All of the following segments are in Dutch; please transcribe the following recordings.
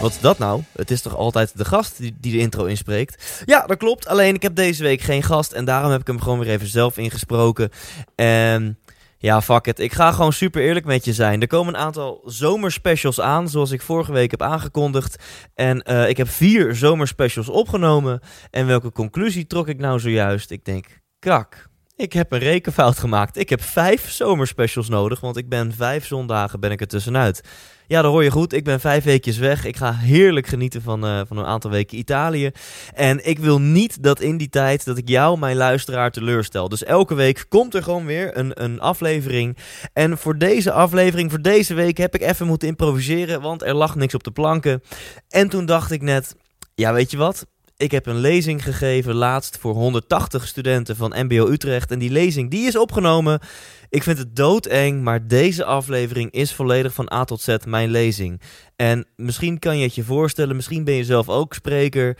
Wat is dat nou? Het is toch altijd de gast die, die de intro inspreekt? Ja, dat klopt. Alleen ik heb deze week geen gast en daarom heb ik hem gewoon weer even zelf ingesproken. En ja, fuck it. Ik ga gewoon super eerlijk met je zijn. Er komen een aantal zomerspecials aan, zoals ik vorige week heb aangekondigd. En eh, ik heb vier zomerspecials opgenomen. En welke conclusie trok ik nou zojuist? Ik denk, kak. Ik heb een rekenfout gemaakt. Ik heb vijf zomerspecials nodig, want ik ben vijf zondagen ben ik er tussenuit. Ja, dat hoor je goed. Ik ben vijf weekjes weg. Ik ga heerlijk genieten van, eh, van een aantal weken Italië. En ik wil niet dat in die tijd dat ik jou, mijn luisteraar, teleurstel. Dus elke week komt er gewoon weer een, een aflevering. En voor deze aflevering, voor deze week, heb ik even moeten improviseren, want er lag niks op de planken. En toen dacht ik net, ja, weet je wat? Ik heb een lezing gegeven laatst voor 180 studenten van MBO Utrecht. En die lezing die is opgenomen. Ik vind het doodeng, maar deze aflevering is volledig van A tot Z mijn lezing. En misschien kan je het je voorstellen, misschien ben je zelf ook spreker.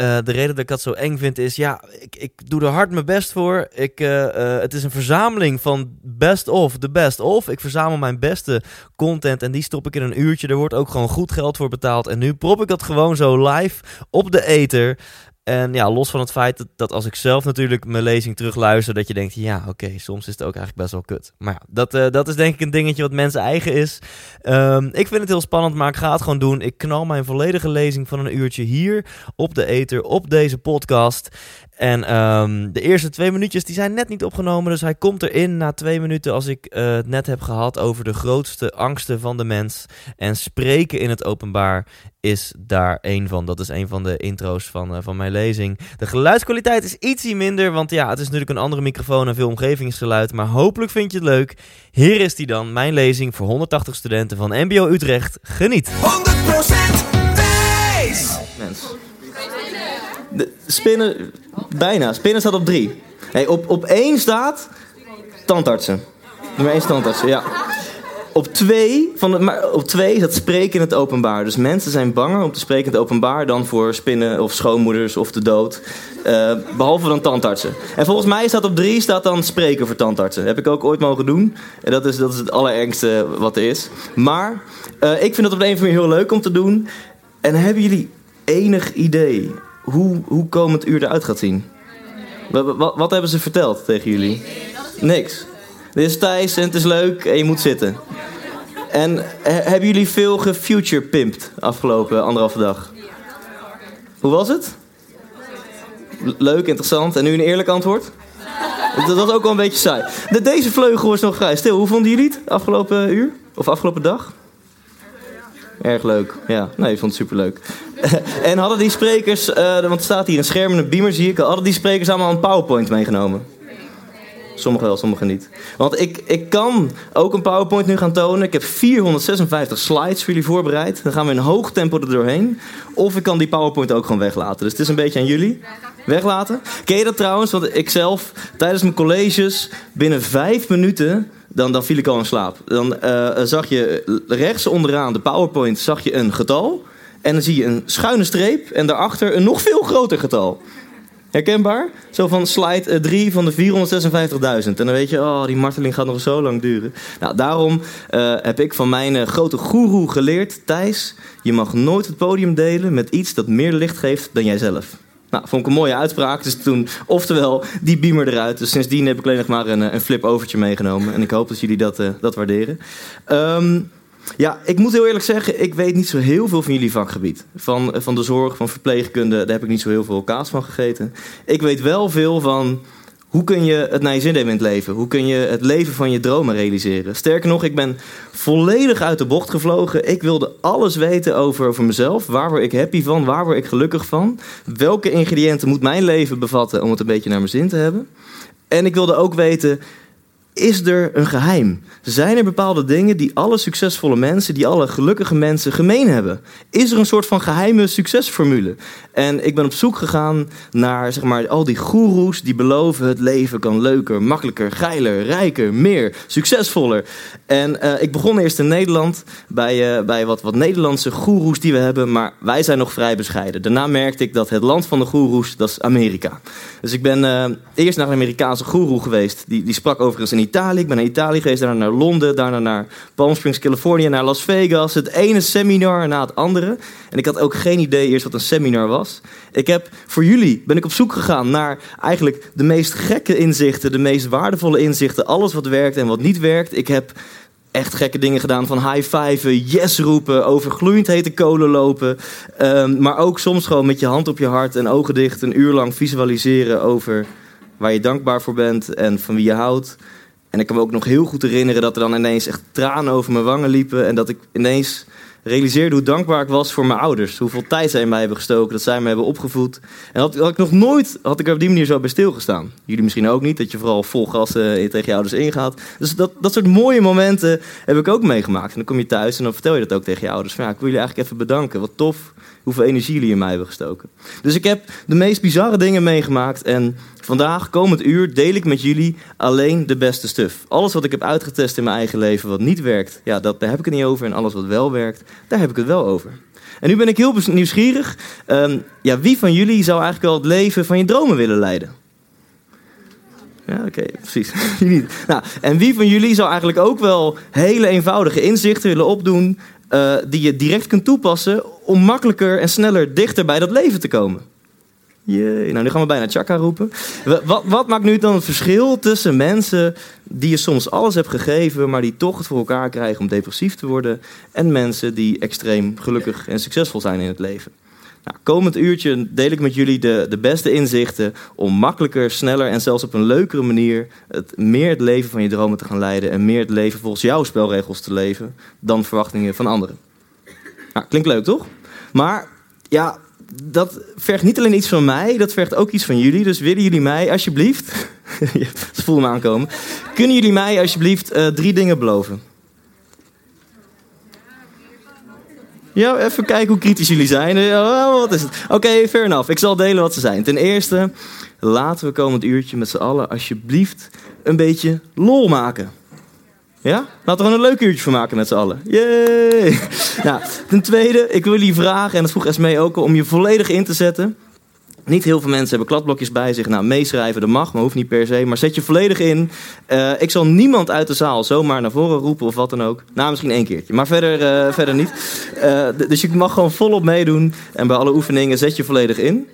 Uh, de reden dat ik dat zo eng vind is, ja, ik, ik doe er hard mijn best voor. Ik, uh, uh, het is een verzameling van best of, de best of. Ik verzamel mijn beste content en die stop ik in een uurtje. Er wordt ook gewoon goed geld voor betaald. En nu prop ik dat gewoon zo live op de ether. En ja, los van het feit dat, als ik zelf natuurlijk mijn lezing terugluister, dat je denkt, ja, oké, soms is het ook eigenlijk best wel kut. Maar ja, dat, uh, dat is denk ik een dingetje wat mensen eigen is. Um, ik vind het heel spannend, maar ik ga het gewoon doen. Ik knal mijn volledige lezing van een uurtje hier op de ether, op deze podcast. En um, de eerste twee minuutjes die zijn net niet opgenomen, dus hij komt erin na twee minuten als ik uh, het net heb gehad over de grootste angsten van de mens. En spreken in het openbaar is daar één van. Dat is een van de intro's van, uh, van mijn lezing. De geluidskwaliteit is ietsie minder, want ja, het is natuurlijk een andere microfoon en veel omgevingsgeluid. Maar hopelijk vind je het leuk. Hier is die dan, mijn lezing voor 180 studenten van MBO Utrecht. Geniet! 100% Thijs. Mens. De spinnen, bijna. Spinnen staat op drie. Op, op één staat tandartsen. Nummer één is tandartsen, ja. Op twee, van het, maar op twee het spreken in het openbaar. Dus mensen zijn banger om te spreken in het openbaar dan voor spinnen of schoonmoeders of de dood. Uh, behalve dan tandartsen. En volgens mij staat op drie staat dan spreken voor tandartsen. heb ik ook ooit mogen doen. En dat is, dat is het allerergste wat er is. Maar uh, ik vind het op de een of andere manier heel leuk om te doen. En hebben jullie enig idee hoe, hoe komend uur eruit gaat zien? Wat, wat, hebben ze verteld tegen jullie? Niks. Dit is Thijs en het is leuk en je moet zitten. En he, hebben jullie veel gefuture pimpt afgelopen anderhalve dag? Hoe was het? Leuk, interessant. En nu een eerlijk antwoord? Dat was ook wel een beetje saai. De, deze vleugel was nog vrij stil. Hoe vonden jullie het afgelopen uur? Of afgelopen dag? Erg leuk. Ja, nee, ik vond het superleuk. en hadden die sprekers, uh, want er staat hier een scherm en een beamer zie ik, hadden die sprekers allemaal een PowerPoint meegenomen? Sommigen wel, sommigen niet. Want ik, ik kan ook een PowerPoint nu gaan tonen. Ik heb 456 slides voor jullie voorbereid. Dan gaan we in hoog tempo er doorheen. Of ik kan die PowerPoint ook gewoon weglaten. Dus het is een beetje aan jullie. Weglaten. Ken je dat trouwens? Want ik zelf, tijdens mijn colleges, binnen vijf minuten dan, dan viel ik al in slaap. Dan uh, zag je rechts onderaan de PowerPoint zag je een getal. En dan zie je een schuine streep en daarachter een nog veel groter getal. Herkenbaar? Zo van slide 3 van de 456.000. En dan weet je, oh, die marteling gaat nog zo lang duren. Nou, daarom heb ik van mijn grote goeroe geleerd, Thijs... je mag nooit het podium delen met iets dat meer licht geeft dan jijzelf. Nou, vond ik een mooie uitspraak. Dus toen, oftewel, die beamer eruit. Dus sindsdien heb ik alleen nog maar een, een flip-overtje meegenomen. En ik hoop dat jullie dat, uh, dat waarderen. Um, ja, ik moet heel eerlijk zeggen, ik weet niet zo heel veel van jullie vakgebied. Van, van de zorg, van verpleegkunde, daar heb ik niet zo heel veel kaas van gegeten. Ik weet wel veel van hoe kun je het naar je zin in het leven? Hoe kun je het leven van je dromen realiseren? Sterker nog, ik ben volledig uit de bocht gevlogen. Ik wilde alles weten over, over mezelf. Waar word ik happy van? Waar word ik gelukkig van? Welke ingrediënten moet mijn leven bevatten om het een beetje naar mijn zin te hebben? En ik wilde ook weten, is er een geheim? Zijn er bepaalde dingen die alle succesvolle mensen, die alle gelukkige mensen gemeen hebben? Is er een soort van geheime succesformule? En ik ben op zoek gegaan naar zeg maar, al die goeroes die beloven het leven kan leuker, makkelijker, geiler, rijker, meer, succesvoller. En uh, ik begon eerst in Nederland bij, uh, bij wat, wat Nederlandse goeroes die we hebben, maar wij zijn nog vrij bescheiden. Daarna merkte ik dat het land van de goeroes, dat is Amerika. Dus ik ben uh, eerst naar een Amerikaanse goeroe geweest. Die, die sprak overigens in Italië. Ik ben naar Italië geweest, daarna naar Londen, daarna naar Palm Springs, Californië, naar Las Vegas. Het ene seminar na het andere. En ik had ook geen idee eerst wat een seminar was. Ik heb voor jullie ben ik op zoek gegaan naar eigenlijk de meest gekke inzichten, de meest waardevolle inzichten, alles wat werkt en wat niet werkt. Ik heb echt gekke dingen gedaan. Van high-fiven, yes roepen, over gloeiend hete kolen lopen. Um, maar ook soms gewoon met je hand op je hart en ogen dicht een uur lang visualiseren over waar je dankbaar voor bent en van wie je houdt. En ik kan me ook nog heel goed herinneren dat er dan ineens echt tranen over mijn wangen liepen. En dat ik ineens realiseerde hoe dankbaar ik was voor mijn ouders. Hoeveel tijd zij in mij hebben gestoken, dat zij me hebben opgevoed. En had, had ik nog nooit, had ik op die manier zo bij stilgestaan. Jullie misschien ook niet, dat je vooral vol gas uh, tegen je ouders ingaat. Dus dat, dat soort mooie momenten heb ik ook meegemaakt. En dan kom je thuis en dan vertel je dat ook tegen je ouders. Van, ja, ik wil jullie eigenlijk even bedanken. Wat tof hoeveel energie jullie in mij hebben gestoken. Dus ik heb de meest bizarre dingen meegemaakt. En vandaag, komend uur, deel ik met jullie alleen de beste stuff. Alles wat ik heb uitgetest in mijn eigen leven wat niet werkt, ja, dat, daar heb ik het niet over. En alles wat wel werkt, daar heb ik het wel over. En nu ben ik heel nieuwsgierig. Um, ja, wie van jullie zou eigenlijk wel het leven van je dromen willen leiden? Ja, oké, okay, precies. nou, en wie van jullie zou eigenlijk ook wel hele eenvoudige inzichten willen opdoen uh, die je direct kunt toepassen om makkelijker en sneller dichter bij dat leven te komen. Jee, nou nu gaan we bijna chakra roepen. Wat, wat, maakt nu dan het verschil tussen mensen die je soms alles hebt gegeven, maar die toch het voor elkaar krijgen om depressief te worden, en mensen die extreem gelukkig en succesvol zijn in het leven? Nou, komend uurtje deel ik met jullie de, de beste inzichten om makkelijker, sneller en zelfs op een leukere manier het, meer het leven van je dromen te gaan leiden en meer het leven volgens jouw spelregels te leven dan verwachtingen van anderen. Nou, klinkt leuk toch? Maar ja, dat vergt niet alleen iets van mij, dat vergt ook iets van jullie. Dus willen jullie mij alsjeblieft, ze voelen me aankomen, kunnen jullie mij alsjeblieft uh, drie dingen beloven? Ja, even kijken hoe kritisch jullie zijn. Wat is het? Oké, okay, fair enough. Ik zal delen wat ze zijn. Ten eerste, laten we komend uurtje met z'n allen alsjeblieft een beetje lol maken. Ja? Laten we er een leuk uurtje van maken met z'n allen. Yay! nou, ten tweede, ik wil jullie vragen, en dat vroeg Esmee ook om je volledig in te zetten niet heel veel mensen hebben kladblokjes bij zich. Nou, meeschrijven, dat mag, maar hoeft niet per se. Maar zet je volledig in. Uh, ik zal niemand uit de zaal zomaar naar voren roepen of wat dan ook. Nou, misschien één keertje, maar verder, uh, verder niet. Uh, dus je mag gewoon volop meedoen. En bij alle oefeningen zet je volledig in.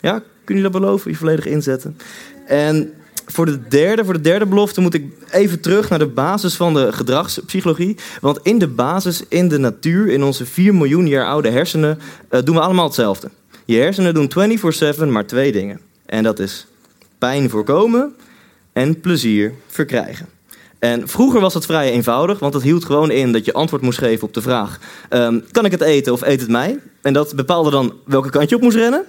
Ja, kun je dat beloven? Je volledig inzetten. En voor de derde, voor de derde belofte moet ik even terug naar de basis van de gedragspsychologie. Want in de basis, in de natuur, in onze 4 miljoen jaar oude hersenen, doen we allemaal hetzelfde. Je hersenen doen 24/7 maar twee dingen. En dat is pijn voorkomen en plezier verkrijgen. En vroeger was het vrij eenvoudig, want het hield gewoon in dat je antwoord moest geven op de vraag: um, kan ik het eten of eet het mij? En dat bepaalde dan welke kant je op moest rennen.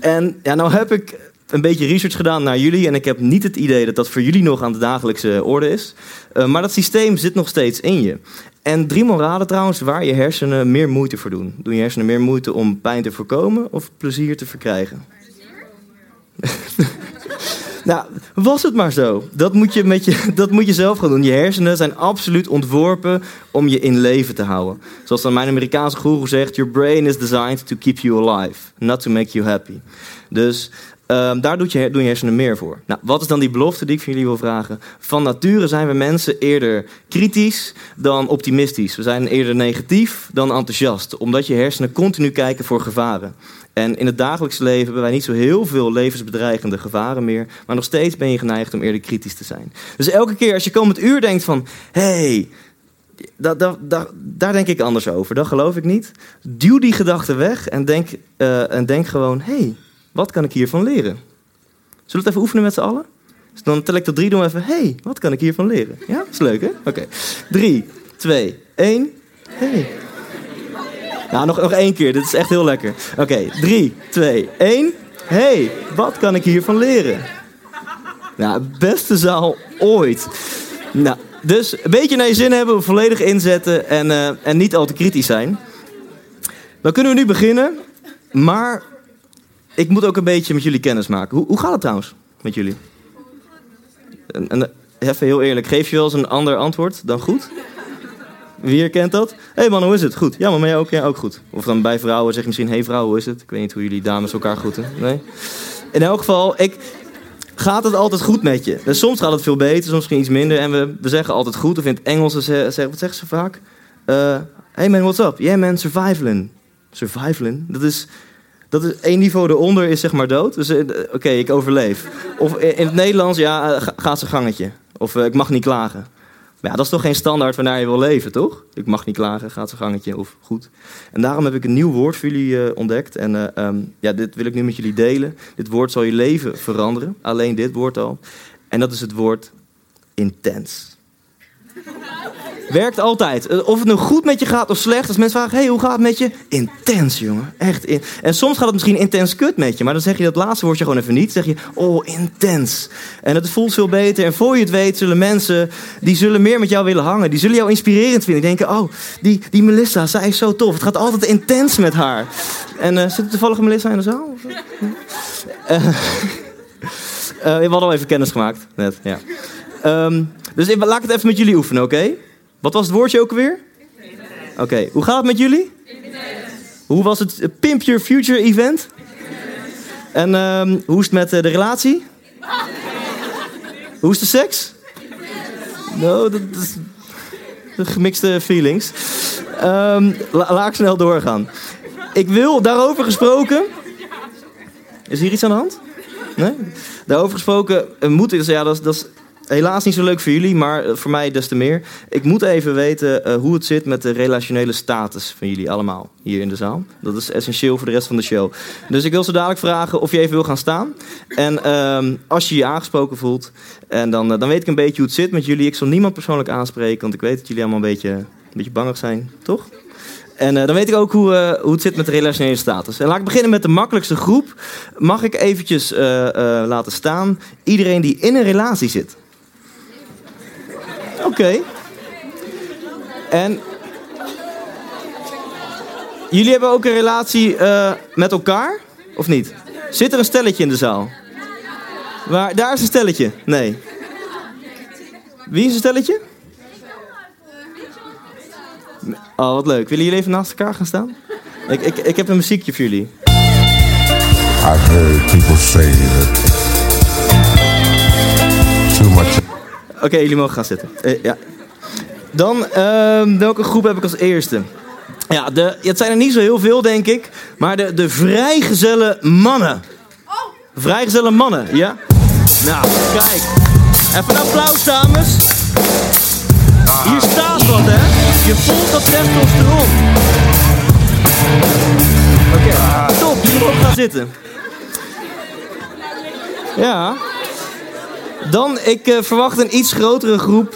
En ja, nou heb ik een beetje research gedaan naar jullie en ik heb niet het idee dat dat voor jullie nog aan de dagelijkse orde is. Uh, maar dat systeem zit nog steeds in je. En drie raden trouwens waar je hersenen meer moeite voor doen. Doen je hersenen meer moeite om pijn te voorkomen of plezier te verkrijgen? nou, was het maar zo. Dat moet, je met je, dat moet je zelf gaan doen. Je hersenen zijn absoluut ontworpen om je in leven te houden. Zoals dan mijn Amerikaanse guru zegt: Your brain is designed to keep you alive, not to make you happy. Dus Ehm, daar doet je, doen je hersenen meer voor. Nou, wat is dan die belofte die ik van jullie wil vragen? Van nature zijn we mensen eerder kritisch dan optimistisch. We zijn eerder negatief dan enthousiast. Omdat je hersenen continu kijken voor gevaren. En in het dagelijks leven hebben wij niet zo heel veel levensbedreigende gevaren meer. Maar nog steeds ben je geneigd om eerder kritisch te zijn. Dus elke keer als je komend uur denkt van... hey, da, da, da, daar denk ik anders over. Dat geloof ik niet. Duw die gedachte weg en denk, eh, en denk gewoon... hey, wat kan ik hiervan leren? Zullen we het even oefenen met z'n allen? Dus dan tel ik tot drie, doen we even... hey, wat kan ik hiervan leren? Ja, is leuk hè? Oké. Drie, twee, één... hey. Nou, nog, nog één keer. Dit is echt heel lekker. Oké, drie, twee, één. hey, wat kan ik hiervan leren? Nou, beste zaal ooit. Nou, dus een beetje naar je zin hebben, volledig inzetten en, uh, en niet al te kritisch zijn. Dan kunnen we nu beginnen, maar ik moet ook een beetje met jullie kennis maken. Hoe, hoe gaat het trouwens met jullie? En, en, even heel eerlijk, geef je wel eens een ander antwoord dan goed? Wie herkent dat? Hé hey man, hoe is het? Goed. Ja, maar mij ook, ja, ook goed. Of dan bij vrouwen zeg je misschien, hé hey vrouw, hoe is het? Ik weet niet hoe jullie dames elkaar groeten. Nee? In elk geval, ik, gaat het altijd goed met je? Dus soms gaat het veel beter, soms misschien iets minder. En we, we zeggen altijd goed, of in het Engels zeggen, wat zeggen ze vaak? Uh, hey man, what's up? Yeah man, survivalen. Survivalen? Dat is, dat is één niveau eronder is zeg maar dood. Dus uh, oké, ik overleef. Of in het Nederlands, ja, uh, gaat zijn gangetje. Of ik mag niet klagen. Maar ja, dat is toch geen standaard waarnaar je wil leven, toch? Ik mag niet klagen, gaat zijn gangetje of goed. En daarom heb ik een nieuw woord voor jullie ontdekt. En uh, ja, dit wil ik nu met jullie delen. Dit woord zal je leven veranderen. Alleen dit woord al. En dat is het woord intens. Werkt altijd. Of het nou goed met je gaat of slecht. Als mensen vragen, hey, hoe gaat het met je? Intens, jongen. Echt. In... En soms gaat het misschien intens kut met je. Maar dan zeg je dat laatste woordje gewoon even niet. Dan zeg je, oh, intens. En het voelt veel beter. En voor je het weet zullen mensen, die zullen meer met jou willen hangen. Die zullen jou inspirerend vinden. Die denken, oh, die, die Melissa, zij is zo tof. Het gaat altijd intens met haar. En uh, zit er toevallig Melissa in de zaal? Uh, we hadden al even kennis gemaakt, net, ja. Um, dus laat ik het even met jullie oefenen, oké? Wat was het woordje ook weer? Oké, okay. hoe gaat het met jullie? Hoe was het Pimp Your Future event? En um, hoe is het met uh, de relatie? hoe is de seks? Nou, dat is gemixte feelings. Um, la laat ik snel doorgaan. Ik wil, daarover gesproken... Is hier iets aan de hand? Nee? Daarover gesproken, moet ik... Ja, dat is, dat is helaas niet zo leuk voor jullie, maar eh, voor mij des te meer. Ik moet even weten uh, hoe het zit met de relationele status van jullie allemaal hier in de zaal. Dat is essentieel voor de rest van de show. Dus ik wil zo dadelijk vragen of je even wil gaan staan. En uh, als je je aangesproken voelt, en dan, uh, dan weet ik een beetje hoe het zit met jullie. Ik zal niemand persoonlijk aanspreken, want ik weet dat jullie allemaal een beetje, een beetje bangig zijn, toch? En dan weet ik ook hoe, hoe het zit met de relationele status. En laat ik beginnen met de makkelijkste groep. Mag ik eventjes laten staan iedereen die in een relatie zit? Oké. En jullie hebben ook een relatie uh, met elkaar, of niet? Zit er een stelletje in de zaal? Waar, daar is een stelletje. Nee. Wie is een stelletje? Oh, wat leuk. Willen jullie even naast elkaar gaan staan? Ik, ik, ik heb een muziekje voor jullie. I've heard people say too much Oké, okay, jullie mogen gaan zitten. Uh, ja. Dan, uh, welke groep heb ik als eerste? Ja, de, het zijn er niet zo heel veel, denk ik. Maar de, de vrijgezelle mannen. Vrijgezelle mannen, ja? Nou, kijk. Even een applaus, dames. Hier staat wat, hè? Je voelt dat testosteron. Oké, okay. top. Jullie mogen gaan zitten. Ja. Dan, ik uh, verwacht een iets grotere groep.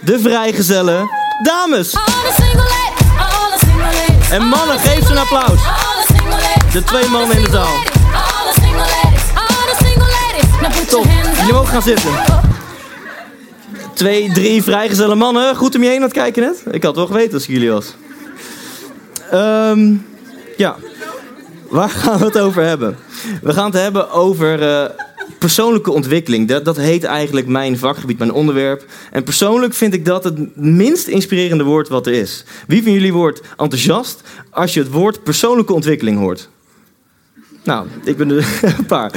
De vrijgezellen. Dames! En mannen, geef ze een applaus. De twee mannen in de zaal. Top, jullie mogen gaan zitten. Twee, drie vrijgezelle mannen. Goed om je heen aan het kijken net. Ik had wel geweten als ik jullie was. Um, ja, waar gaan we het over hebben? We gaan het hebben over... Uh, persoonlijke ontwikkeling, dat, dat heet eigenlijk mijn vakgebied, mijn onderwerp. En persoonlijk vind ik dat het minst inspirerende woord wat er is. Wie van jullie wordt enthousiast als je het woord persoonlijke ontwikkeling hoort? Nou, ik ben er een paar.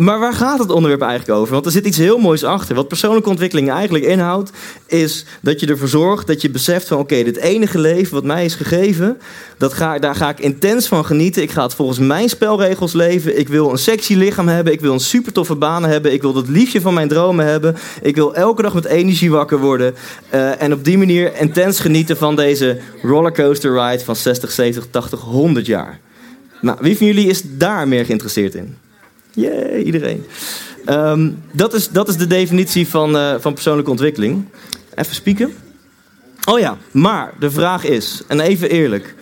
Maar waar gaat het onderwerp eigenlijk over? Want er zit iets heel moois achter. Wat persoonlijke ontwikkeling eigenlijk inhoudt, is dat je ervoor zorgt dat je beseft van oké, dit enige leven wat mij is gegeven, dat ga, daar ga ik intens van genieten. Ik ga het volgens mijn spelregels leven. Ik wil een sexy lichaam hebben. Ik wil een super toffe baan hebben. Ik wil het liefje van mijn dromen hebben. Ik wil elke dag met energie wakker worden. Uh, en op die manier intens genieten van deze rollercoaster ride van 60, 70, 80, 100 jaar. Nou, wie van jullie is daar meer geïnteresseerd in? Jee, iedereen. Um, dat, is, dat is de definitie van, uh, van persoonlijke ontwikkeling. Even spieken. Oh ja, maar de vraag is, en even eerlijk.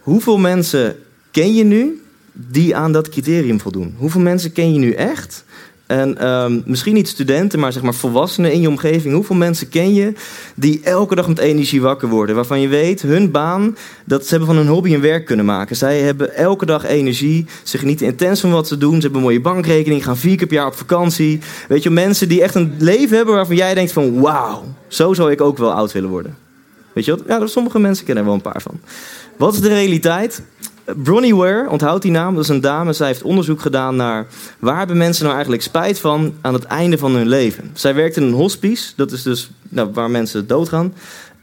Hoeveel mensen ken je nu die aan dat criterium voldoen? Hoeveel mensen ken je nu echt en um, misschien niet studenten, maar zeg maar volwassenen in je omgeving. Hoeveel mensen ken je die elke dag met energie wakker worden? Waarvan je weet, hun baan, dat ze hebben van hun hobby een werk kunnen maken. Zij hebben elke dag energie. Ze genieten intens van wat ze doen. Ze hebben een mooie bankrekening, gaan vier keer per jaar op vakantie. Weet je, mensen die echt een leven hebben waarvan jij denkt van... Wauw, zo zou ik ook wel oud willen worden. Weet je wat? Ja, sommige mensen kennen er wel een paar van. Wat is de realiteit? Bronnie Ware, onthoud die naam, dat is een dame. Zij heeft onderzoek gedaan naar waar hebben mensen nou eigenlijk spijt van aan het einde van hun leven. Zij werkte in een hospice, dat is dus nou, waar mensen doodgaan.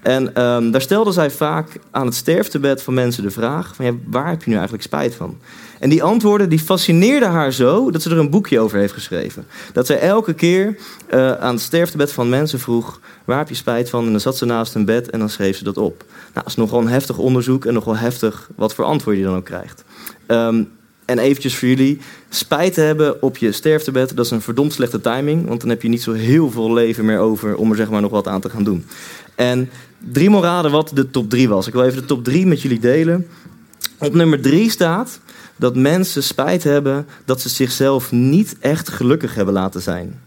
En um, daar stelde zij vaak aan het sterftebed van mensen de vraag: van, ja, waar heb je nu eigenlijk spijt van? En die antwoorden die fascineerden haar zo dat ze er een boekje over heeft geschreven. Dat zij elke keer uh, aan het sterftebed van mensen vroeg: waar heb je spijt van? En dan zat ze naast een bed en dan schreef ze dat op. Nou, dat is nogal een heftig onderzoek en nogal heftig wat voor antwoord je dan ook krijgt. Um, en eventjes voor jullie, spijt hebben op je sterftebed, dat is een verdomd slechte timing. Want dan heb je niet zo heel veel leven meer over om er zeg maar nog wat aan te gaan doen. En drie maar raden wat de top drie was. Ik wil even de top drie met jullie delen. Op nummer drie staat dat mensen spijt hebben dat ze zichzelf niet echt gelukkig hebben laten zijn.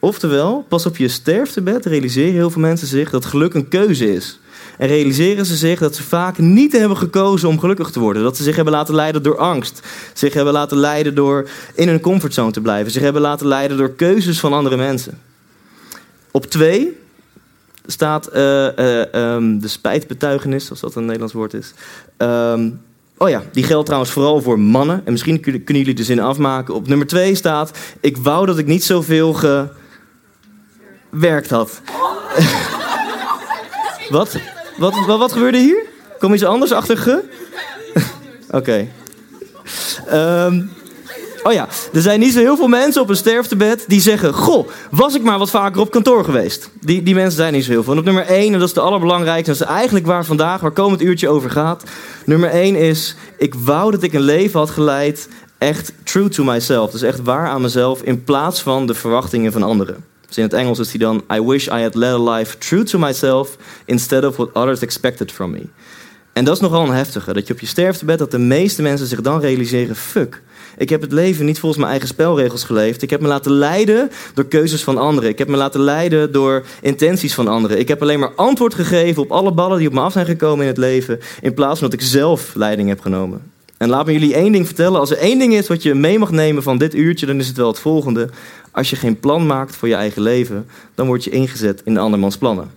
Oftewel, pas op je sterftebed realiseren heel veel mensen zich dat geluk een keuze is. En realiseren ze zich dat ze vaak niet hebben gekozen om gelukkig te worden. Dat ze zich hebben laten leiden door angst. Zich hebben laten leiden door in hun comfortzone te blijven. Zich hebben laten leiden door keuzes van andere mensen. Op twee staat uh, uh, um, de spijtbetuigenis, als dat een Nederlands woord is. Um, oh ja, die geldt trouwens vooral voor mannen. En misschien kunnen jullie de zin afmaken. Op nummer twee staat: Ik wou dat ik niet zoveel gewerkt had. wat? Wat, wat? Wat gebeurde hier? Kom iets anders achter? Oké. Um, Oh ja, er zijn niet zo heel veel mensen op een sterftebed die zeggen: Goh, was ik maar wat vaker op kantoor geweest. Die, die mensen zijn niet zo heel veel. En op nummer 1, en dat is de allerbelangrijkste, dat is eigenlijk waar vandaag, waar komend uurtje over gaat. Nummer 1 is: Ik wou dat ik een leven had geleid, echt true to myself. Dus echt waar aan mezelf, in plaats van de verwachtingen van anderen. Dus in het Engels is die dan: I wish I had led a life true to myself, instead of what others expected from me. En dat is nogal een heftige. Dat je op je sterftebed, dat de meeste mensen zich dan realiseren: fuck. Ik heb het leven niet volgens mijn eigen spelregels geleefd. Ik heb me laten leiden door keuzes van anderen. Ik heb me laten leiden door intenties van anderen. Ik heb alleen maar antwoord gegeven op alle ballen die op me af zijn gekomen in het leven. In plaats van dat ik zelf leiding heb genomen. En laat me jullie één ding vertellen. Als er één ding is wat je mee mag nemen van dit uurtje, dan is het wel het volgende. Als je geen plan maakt voor je eigen leven, dan word je ingezet in de andermans plannen.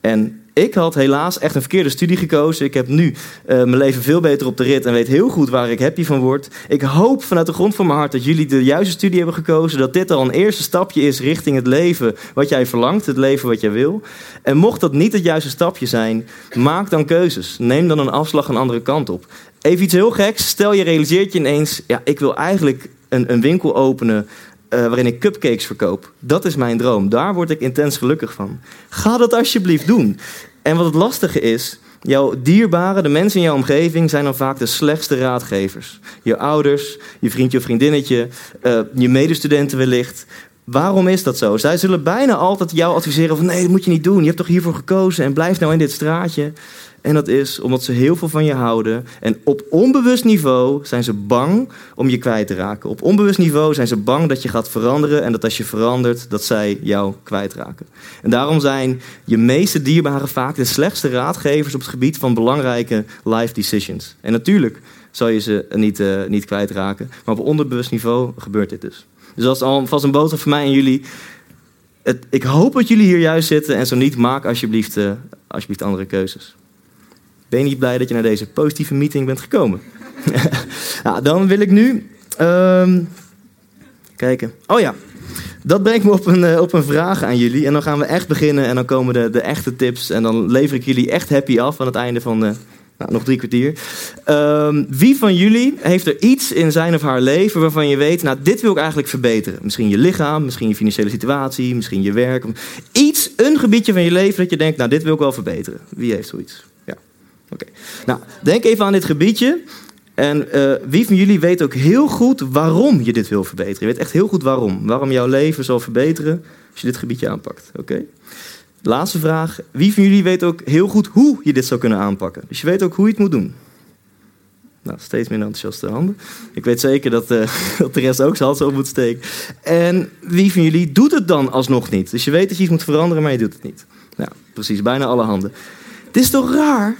En ik had helaas echt een verkeerde studie gekozen. Ik heb nu uh, mijn leven veel beter op de rit en weet heel goed waar ik happy van word. Ik hoop vanuit de grond van mijn hart dat jullie de juiste studie hebben gekozen. Dat dit al een eerste stapje is richting het leven wat jij verlangt, het leven wat jij wil. En mocht dat niet het juiste stapje zijn, maak dan keuzes. Neem dan een afslag een andere kant op. Even iets heel geks. Stel je realiseert je ineens, ja, ik wil eigenlijk een, een winkel openen uh, waarin ik cupcakes verkoop. Dat is mijn droom. Daar word ik intens gelukkig van. Ga dat alsjeblieft doen. En wat het lastige is, jouw dierbaren, de mensen in jouw omgeving, zijn dan vaak de slechtste raadgevers. Je ouders, je vriendje of vriendinnetje, uh, je medestudenten wellicht. Waarom is dat zo? Zij zullen bijna altijd jou adviseren van nee, dat moet je niet doen. Je hebt toch hiervoor gekozen en blijf nou in dit straatje. En dat is omdat ze heel veel van je houden. En op onbewust niveau zijn ze bang om je kwijt te raken. Op onbewust niveau zijn ze bang dat je gaat veranderen. En dat als je verandert, dat zij jou kwijtraken. En daarom zijn je meeste dierbaren vaak de slechtste raadgevers op het gebied van belangrijke life decisions. En natuurlijk zal je ze niet, uh, niet kwijtraken. Maar op onderbewust niveau gebeurt dit dus. Dus dat is alvast een boodschap voor mij en jullie. Het, ik hoop dat jullie hier juist zitten. En zo niet, maak alsjeblieft, uh, alsjeblieft andere keuzes. Ben je niet blij dat je naar deze positieve meeting bent gekomen? nou, dan wil ik nu ehm, kijken. Oh ja, dat brengt me op een, eh, op een vraag aan jullie. En dan gaan we echt beginnen en dan komen de, de echte tips. En dan lever ik jullie echt happy af aan het einde van de, nou, nog drie kwartier. Ehm, wie van jullie heeft er iets in zijn of haar leven waarvan je weet, nou, dit wil ik eigenlijk verbeteren? Misschien je lichaam, misschien je financiële situatie, misschien je werk. Iets, een gebiedje van je leven dat je denkt, nou, dit wil ik wel verbeteren. Wie heeft zoiets? Ja, Nou, denk even aan dit gebiedje. En uh, wie van jullie weet ook heel goed waarom je dit wil verbeteren? Je weet echt heel goed waarom. Waarom jouw leven zal verbeteren als je dit gebiedje aanpakt. Oké? Laatste vraag. Wie van jullie weet ook heel goed hoe je dit zou kunnen aanpakken? Dus je weet ook hoe je het moet doen. Nou, steeds minder enthousiaste handen. Ik weet zeker dat, uh, dat de rest ook zijn hand zo moet steken. En wie van jullie doet het dan alsnog niet? Dus je weet dat je iets moet veranderen, maar je doet het niet. Ja, precies, bijna alle handen. Het is toch raar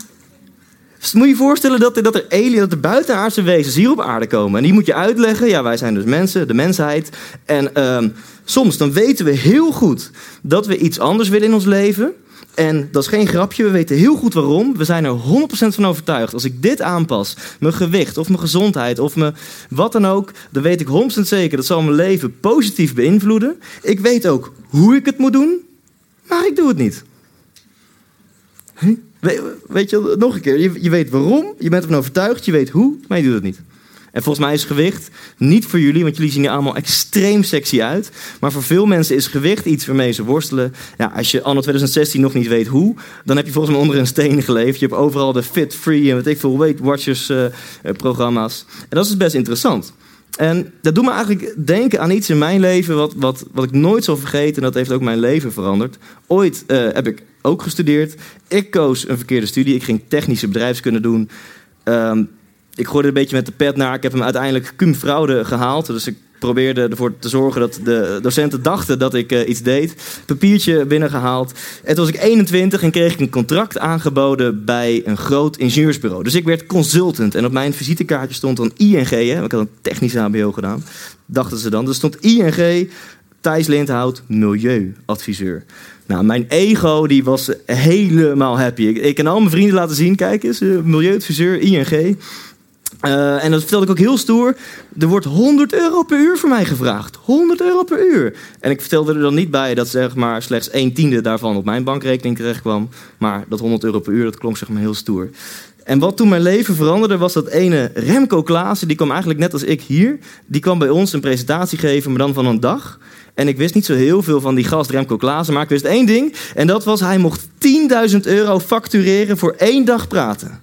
moet je je voorstellen dat, dat er aliens, dat er buitenaardse wezens hier op aarde komen. En die moet je uitleggen. Ja, wij zijn dus mensen, de mensheid. En um, soms dan weten we heel goed dat we iets anders willen in ons leven. En dat is geen grapje, we weten heel goed waarom. We zijn er 100% van overtuigd. Als ik dit aanpas, mijn gewicht of mijn gezondheid of mijn wat dan ook, dan weet ik 100% zeker dat zal mijn leven positief beïnvloeden. Ik weet ook hoe ik het moet doen, maar ik doe het niet. Weet je, nog een keer, je, weet waarom, je bent ervan overtuigd, je weet hoe, maar je doet het niet. En volgens mij is gewicht niet voor jullie, want jullie zien er allemaal extreem sexy uit. Maar voor veel mensen is gewicht iets waarmee ze worstelen. Ja, als je anno 2016 nog niet weet hoe, dan heb je volgens mij onder een steen geleefd. Je hebt overal de Fit Free en weet ik veel Weight Watchers uh, programma's. En dat is dus best interessant. En dat doet me eigenlijk denken aan iets in mijn leven wat, wat, wat ik nooit zal vergeten. En dat heeft ook mijn leven veranderd. Ooit uh, heb ik ook gestudeerd. Ik koos een verkeerde studie. Ik ging technische bedrijfskunde doen. Um, ik gooide een beetje met de pet naar. Ik heb hem uiteindelijk cum fraude gehaald. Dus ik probeerde ervoor te zorgen dat de docenten dachten dat ik uh, iets deed. Papiertje binnengehaald. En toen was ik 21 en kreeg ik een contract aangeboden bij een groot ingenieursbureau. Dus ik werd consultant. En op mijn visitekaartje stond dan ING. Hè, ik had een technisch HBO gedaan. Dachten ze dan. Er stond ING, Thijs Lindhout, milieuadviseur. Nou, mijn ego die was helemaal happy. Ik, ik al mijn vrienden laten zien. Kijk eens, uh, milieuadviseur, ING. Uh, en dat vertelde ik ook heel stoer. Er wordt 100 euro per uur voor mij gevraagd. 100 euro per uur. En ik vertelde er dan niet bij dat zeg maar, slechts een tiende daarvan op mijn bankrekening terecht kwam. Maar dat 100 euro per uur, dat klonk zeg maar heel stoer. En wat toen mijn leven veranderde, was dat ene Remco Klaassen. Die kwam eigenlijk net als ik hier. Die kwam bij ons een presentatie geven, maar dan van een dag. En ik wist niet zo heel veel van die gast Remco Klaassen. Maar ik wist één ding. En dat was, hij mocht 10.000 euro factureren voor één dag praten.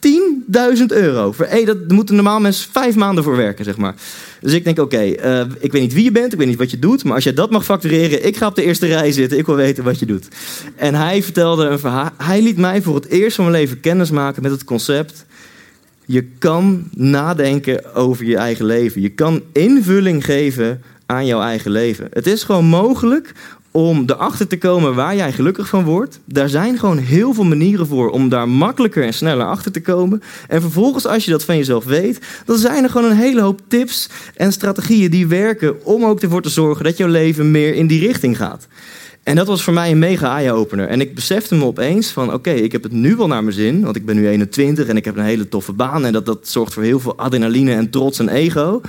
10.000 euro. Voor, hey, dat moeten normaal mensen vijf maanden voor werken, zeg maar. Dus ik denk, oké, uh, ik weet niet wie je bent, ik weet niet wat je doet, maar als jij dat mag factureren, ik ga op de eerste rij zitten, ik wil weten wat je doet. En hij vertelde een verhaal. Hij liet mij voor het eerst van mijn leven kennis maken met het concept. Je kan nadenken over je eigen leven. Je kan invulling geven aan jouw eigen leven. Het is gewoon mogelijk om erachter te komen waar jij gelukkig van wordt. Daar zijn gewoon heel veel manieren voor om daar makkelijker en sneller achter te komen. En vervolgens, als je dat van jezelf weet, dan zijn er gewoon een hele hoop tips en strategieën die werken om ook ervoor te zorgen dat jouw leven meer in die richting gaat. En dat was voor mij een mega eye-opener. En ik besefte me opeens van, oké, ik heb het nu wel naar mijn zin. Want ik ben nu 21 en ik heb een hele toffe baan. En dat, dat zorgt voor heel veel adrenaline en trots en ego.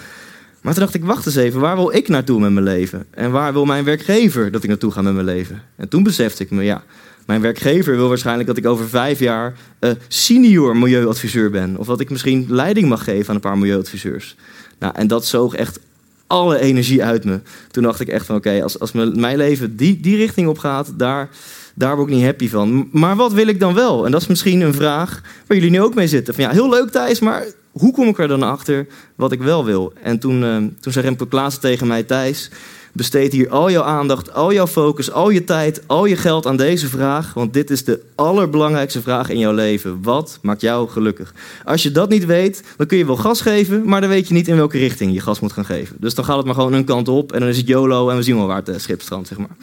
Maar toen dacht ik, wacht eens even, waar wil ik naartoe met mijn leven? En waar wil mijn werkgever dat ik naartoe ga met mijn leven? En toen besefte ik me, ja, mijn werkgever wil waarschijnlijk dat ik over vijf jaar uh, senior milieuadviseur ben. Of dat ik misschien leiding mag geven aan een paar milieuadviseurs. Nou, en dat zoog echt alle energie uit me. Toen dacht ik echt van, oké, als, als mijn leven die, die richting op gaat, daar, daar word ik niet happy van. Maar wat wil ik dan wel? En dat is misschien een vraag waar jullie nu ook mee zitten. Van ja, heel leuk Thijs, maar hoe kom ik er dan achter wat ik wel wil? En toen, uh, toen zei Remco Klaassen tegen mij, Thijs, besteed hier al jouw aandacht, al jouw focus, al je tijd, al je geld aan deze vraag. Want dit is de allerbelangrijkste vraag in jouw leven. Wat maakt jou gelukkig? Als je dat niet weet, dan kun je wel gas geven, maar dan weet je niet in welke richting je gas moet gaan geven. Dus dan gaat het maar gewoon een kant op en dan is het YOLO en we zien wel waar het uh, schip strandt, zeg maar.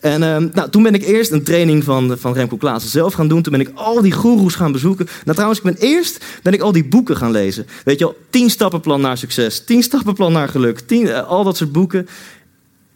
En uh, nou, toen ben ik eerst een training van, van Remco Klaassen zelf gaan doen. Toen ben ik al die goeroes gaan bezoeken. Nou trouwens, ik ben eerst ben ik al die boeken gaan lezen. Weet je al, tien stappenplan naar succes, tien stappenplan naar geluk, tien, uh, al dat soort boeken.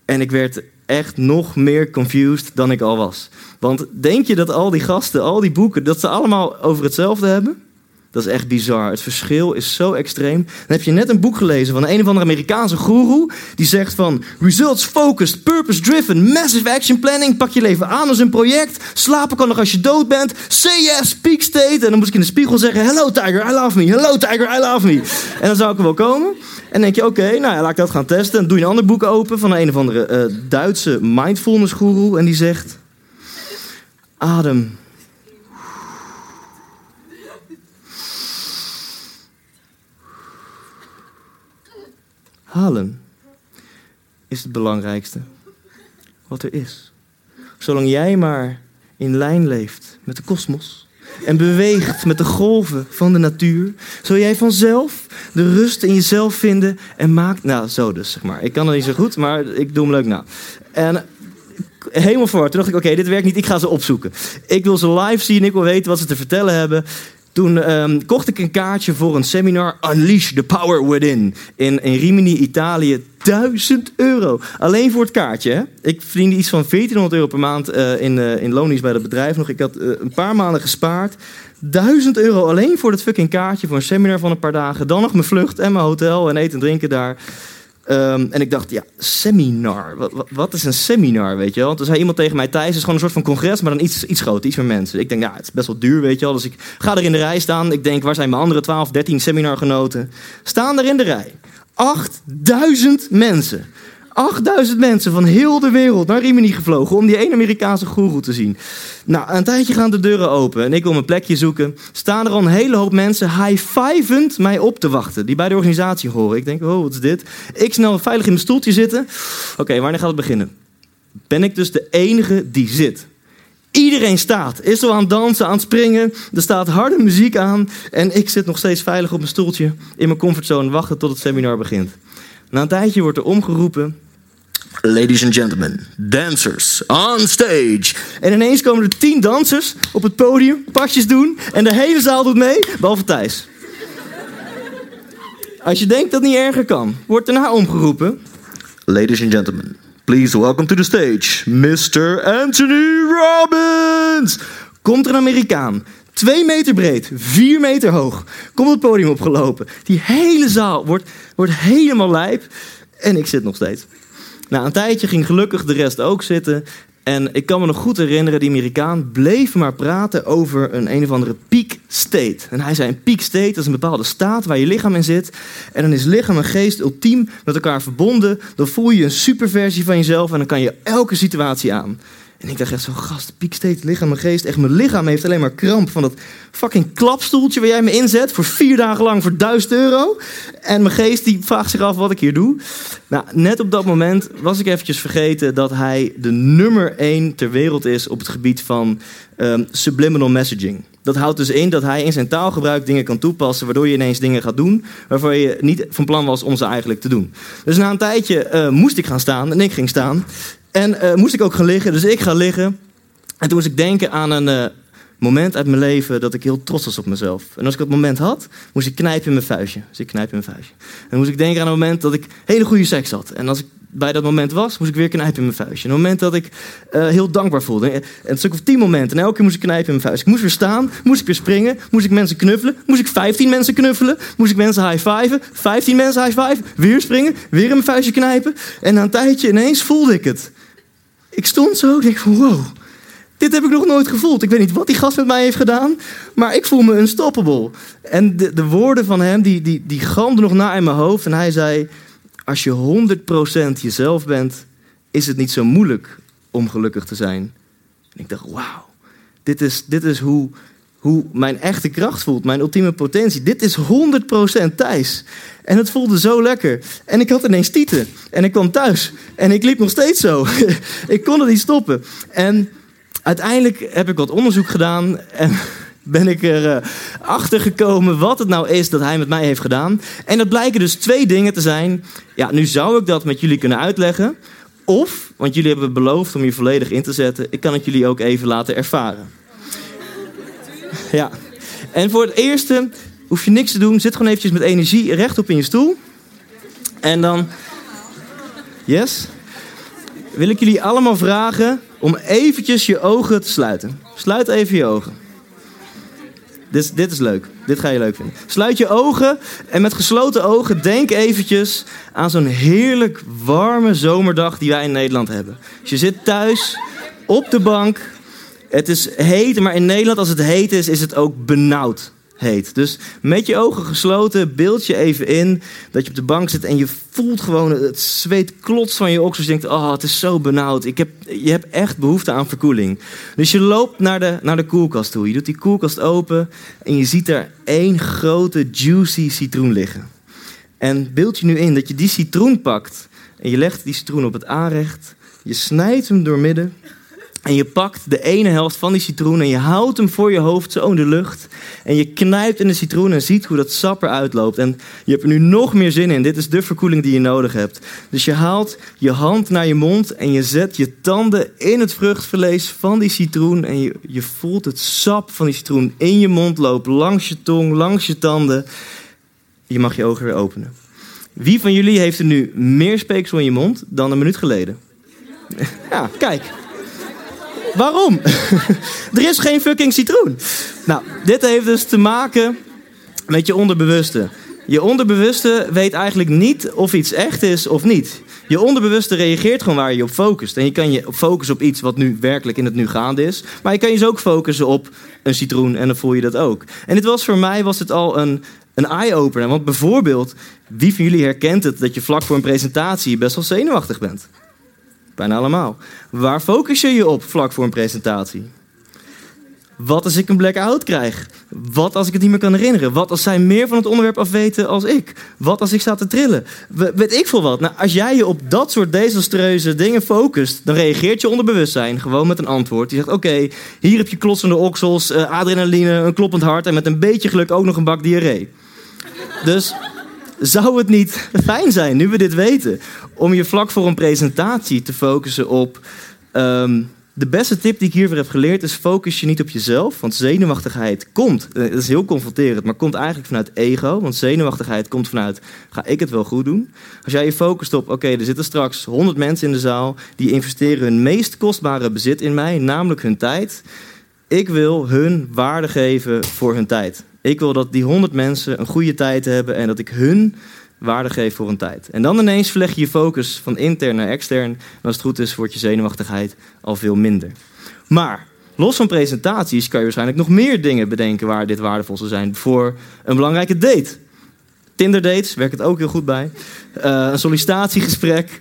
En ik werd echt nog meer confused dan ik al was. Want denk je dat al die gasten, al die boeken, dat ze allemaal over hetzelfde hebben? Dat is echt bizar. Het verschil is zo extreem. Dan heb je net een boek gelezen van een of andere Amerikaanse guru. Die zegt van results focused, purpose driven, massive action planning. Pak je leven aan als een project. Slapen kan nog als je dood bent. Say yes, peak state. En dan moet ik in de spiegel zeggen: Hello tiger, I love me. Hello tiger, I love me. En dan zou ik er wel komen. En dan denk je: Oké, nou ja, laat ik dat gaan testen. Dan doe je een ander boek open van een of andere eh, Duitse mindfulness guru. En die zegt: Adem. Is het belangrijkste wat er is. Zolang jij maar in lijn leeft met de kosmos en beweegt met de golven van de natuur, zul jij vanzelf de rust in jezelf vinden en maakt. Nou, zo dus, zeg maar. Ik kan het niet zo goed, maar ik doe hem leuk na. En helemaal voor. Toen dacht ik, oké, dit werkt niet, ik ga ze opzoeken. Ik wil ze live zien, ik wil weten wat ze te vertellen hebben. Toen ehm, kocht ik een kaartje voor een seminar Unleash the Power Within in, in Rimini, Italië. 1000 euro. Alleen voor het kaartje. Hè? Ik verdiende iets van 1400 euro per maand uh, in, uh, in loondienst bij het bedrijf nog. Ik had uh, een paar maanden gespaard. 1000 euro alleen voor dat fucking kaartje voor een seminar van een paar dagen. Dan nog mijn vlucht en mijn hotel en eten en drinken daar. Um, en ik dacht, ja, seminar. Wat, is een seminar, weet je wel? Er zei iemand tegen mij, Thijs, het is gewoon een soort van congres, maar dan iets, iets groter, iets meer mensen. Ik denk, ja, het is best wel duur, weet je wel. Dus ik ga er in de rij staan. Ik denk, waar zijn mijn andere 12, 13 seminargenoten? Staan er in de rij. 8000 mensen. 8000 mensen van heel de wereld naar Rimini gevlogen om die ene Amerikaanse goeroe te zien. Nou, een tijdje gaan de deuren open en ik wil mijn plekje zoeken. Staan er al een hele hoop mensen high-fivend mij op te wachten, die bij de organisatie horen. Ik denk, oh, wat is dit? Ik snel veilig in mijn stoeltje zitten. Oké, wanneer gaat het beginnen? Ben ik dus de enige die zit? Iedereen staat, is al aan het dansen, aan het springen. Er staat harde muziek aan. En ik zit nog steeds veilig op mijn stoeltje in mijn comfortzone wachten tot het seminar begint. Na een tijdje wordt er omgeroepen. Ladies and gentlemen, dancers on stage. En ineens komen er tien dansers op het podium, pasjes doen. En de hele zaal doet mee, behalve Thijs. Als je denkt dat het niet erger kan, wordt daarna omgeroepen. Ladies and gentlemen, please welcome to the stage, Mr. Anthony Robbins. Komt er een Amerikaan, twee meter breed, vier meter hoog, komt het podium opgelopen. Die hele zaal wordt, wordt helemaal lijp. En ik zit nog steeds. Na een tijdje ging gelukkig de rest ook zitten. En ik kan me nog goed herinneren, die Amerikaan bleef maar praten over een een of andere peak state. En hij zei, een peak state, dat is een bepaalde staat waar je lichaam in zit. En dan is lichaam en geest ultiem met elkaar verbonden. Dan voel je een superversie van jezelf en dan kan je elke situatie aan. En ik dacht echt zo, gast, piek steeds lichaam en geest. Echt, mijn lichaam heeft alleen maar kramp van dat fucking klapstoeltje waar jij me inzet. Voor vier dagen lang voor duizend euro. En mijn geest die vraagt zich af wat ik hier doe. Nou, net op dat moment was ik eventjes vergeten dat hij de nummer één ter wereld is op het gebied van um, subliminal messaging. Dat houdt dus in dat hij in zijn taalgebruik dingen kan toepassen, waardoor je ineens dingen gaat doen waarvan je niet van plan was om ze eigenlijk te doen. Dus na een tijdje uh, moest ik gaan staan en ik ging staan. En uh, moest ik ook gaan liggen, dus ik ga liggen. En toen moest ik denken aan een uh, moment uit mijn leven dat ik heel trots was op mezelf. En als ik dat moment had, moest ik knijpen in mijn vuistje. Dus ik knijp in mijn vuistje. En moest ik denken aan een moment dat ik hele goede seks had. En als ik bij dat moment was, moest ik weer knijpen in mijn vuistje. En een moment dat ik uh, heel dankbaar voelde. En een stuk of tien momenten. En elke keer moest ik knijpen in mijn vuist. Ik moest weer staan, moest ik weer springen, moest ik mensen knuffelen, moest ik vijftien mensen knuffelen, moest ik mensen high-fiven, vijftien mensen high-fiven, weer springen, weer in mijn vuistje knijpen. En na een tijdje ineens voelde ik het. Ik stond zo, ik denk van wow, dit heb ik nog nooit gevoeld. Ik weet niet wat die gast met mij heeft gedaan, maar ik voel me unstoppable. En de, de woorden van hem, die, die, die nog na in mijn hoofd. En hij zei, als je 100% jezelf bent, is het niet zo moeilijk om gelukkig te zijn. En ik dacht, wauw, dit is, dit is hoe, hoe mijn echte kracht voelt, mijn ultieme potentie. Dit is 100% Thijs. En het voelde zo lekker. En ik had ineens tieten. En ik kwam thuis. En ik liep nog steeds zo. ik kon het niet stoppen. En uiteindelijk heb ik wat onderzoek gedaan. En ben ik erachter uh, achter gekomen wat het nou is dat hij met mij heeft gedaan. En dat blijken dus twee dingen te zijn. Ja, nu zou ik dat met jullie kunnen uitleggen. Of, want jullie hebben beloofd om je volledig in te zetten, ik kan het jullie ook even laten ervaren. Ja. En voor het eerste hoef je niks te doen. Zit gewoon eventjes met energie rechtop in je stoel. En dan... Yes? wil ik jullie allemaal vragen om eventjes je ogen te sluiten. Sluit even je ogen. Dit, dit is leuk. Dit ga je leuk vinden. Sluit je ogen en met gesloten ogen denk eventjes aan zo'n heerlijk warme zomerdag die wij in Nederland hebben. Dus je zit thuis op de bank. Het is heet, maar in Nederland als het heet is, is het ook benauwd heet. Dus met je ogen gesloten beeld je even in dat je op de bank zit en je voelt gewoon het zweet klotst van je oksels. Je denkt, oh het is zo benauwd. Ik heb, je hebt echt behoefte aan verkoeling. Dus je loopt naar de, naar de koelkast toe. Je doet die koelkast open en je ziet er één grote juicy citroen liggen. En beeld je nu in dat je die citroen pakt en je legt die citroen op het aanrecht. Je snijdt hem door midden en je pakt de ene helft van die citroen en je houdt hem voor je hoofd zo in de lucht. En je knijpt in de citroen en ziet hoe dat sap eruit loopt. En je hebt er nu nog meer zin in. Dit is de verkoeling die je nodig hebt. Dus je haalt je hand naar je mond en je zet je tanden in het vruchtvlees van die citroen. En je, je voelt het sap van die citroen in je mond lopen, langs je tong, langs je tanden. Je mag je ogen weer openen. Wie van jullie heeft er nu meer speeksel in je mond dan een minuut geleden? Ja, kijk. Waarom? er is geen fucking citroen. Nou, dit heeft dus te maken met je onderbewuste. Je onderbewuste weet eigenlijk niet of iets echt is of niet. Je onderbewuste reageert gewoon waar je op focust. En je kan je focussen op iets wat nu werkelijk in het nu gaande is. Maar je kan je dus ook focussen op een citroen en dan voel je dat ook. En dit was voor mij was het al een, een eye-opener. Want bijvoorbeeld, wie van jullie herkent het dat je vlak voor een presentatie best wel zenuwachtig bent? Bijna allemaal. Waar focus je je op vlak voor een presentatie? Wat als ik een blackout krijg? Wat als ik het niet meer kan herinneren? Wat als zij meer van het onderwerp afweten als ik? Wat als ik sta te trillen? We- weet ik veel wat. Nou, als jij je op dat soort desastreuze dingen focust, dan reageert je onderbewustzijn gewoon met een antwoord. Die zegt: Oké, hier heb je klotsende oksels, eh, adrenaline, een kloppend hart en met een beetje geluk ook nog een bak diarree. Dus zou het niet fijn zijn, nu we dit weten, om je vlak voor een presentatie te focussen op. ehm, de beste tip die ik hiervoor heb geleerd is: focus je niet op jezelf. Want zenuwachtigheid komt, eh, dat is heel confronterend, maar komt eigenlijk vanuit ego. Want zenuwachtigheid komt vanuit: ga ik het wel goed doen? Als jij je focust op: oké, er zitten straks 100 mensen in de zaal die investeren hun meest kostbare bezit in mij, namelijk hun tijd. Ik wil hun waarde geven voor hun tijd. Ik wil dat die 100 mensen een goede tijd hebben en dat ik hun waarde geef voor hun tijd. En dan ineens verleg je je focus van intern naar extern. En als het goed is, wordt je zenuwachtigheid al veel minder. Maar los van presentaties kan je waarschijnlijk nog meer dingen bedenken waar dit waardevol zou zijn voor een belangrijke date. Tinder dates werkt het ook heel goed bij. Eh, een sollicitatiegesprek.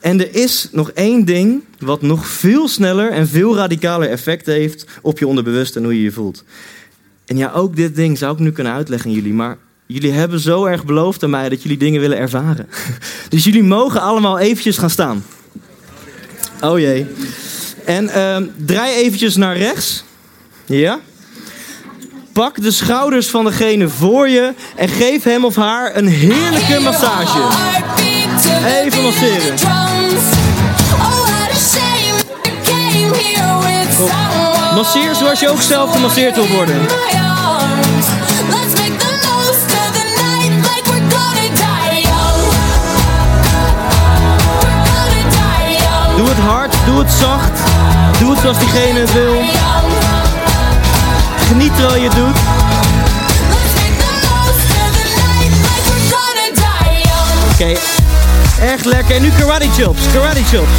En er is nog één ding wat nog veel sneller en veel radicaler effect heeft op je onderbewust en hoe je je voelt. En ja, ook dit ding zou ik nu kunnen uitleggen aan jullie, maar jullie hebben zo erg beloofd aan mij dat jullie dingen willen ervaren. Dus jullie mogen allemaal eventjes gaan staan. Oh jee. En ehm, draai eventjes naar rechts. Ja? Pak de schouders van degene voor je en geef hem of haar een heerlijke massage. Even masseren. Masseer zoals je ook zelf gemasseerd wil worden. Doe het hard, doe het zacht. Doe het zoals diegene het wil. Geniet terwijl je het doet. Oké, echt lekker. En nu karate chops, karate chops.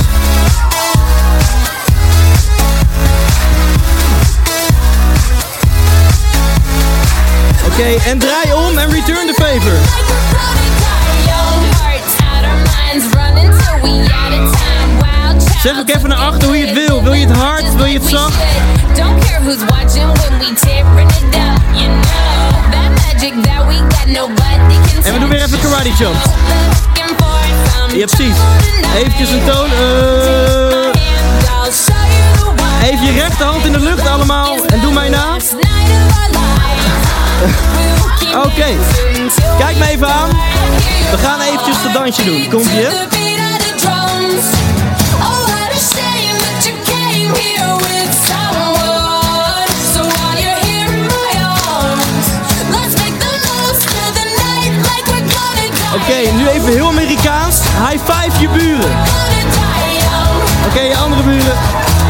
Oké, en draai om en return the favor. Zeg ook even naar achter hoe je het wil. Wil je het hard? Wil je het zacht? En we doen weer even karate some Ja, precies. Eventjes een toon. eh, even je rechterhand in de lucht allemaal. En doe mij na. Oké. Kijk me even aan. We gaan eventjes het dansje doen. Komt drums. Oh. Oké, nu even heel Amerikaans. High five je buren. Oké, je andere buren.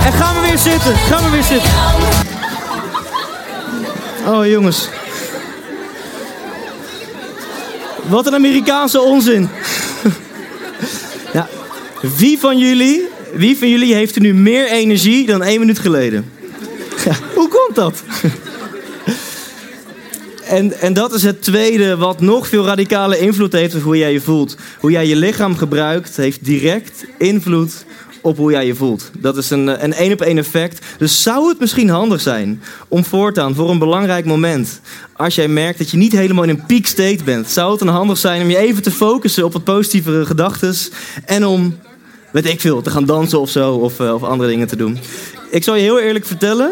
En gaan we weer zitten. Gaan we weer zitten. Oh, jongens. Wat een Amerikaanse onzin. wie van jullie, wie van jullie heeft er nu meer energie dan één minuut geleden? Hoe komt dat? En, en dat is het tweede wat nog veel radicale invloed heeft op hoe jij je voelt. Hoe jij je lichaam gebruikt heeft direct invloed op hoe jij je voelt. Dat is een een één op één effect. Dus zou het misschien handig zijn om voortaan voor een belangrijk moment, als jij merkt dat je niet helemaal in een peak state bent, zou het dan handig zijn om je even te focussen op wat positievere gedachten en om, weet ik veel, te gaan dansen of zo of, eh, of andere dingen te doen. Ik zal je heel eerlijk vertellen,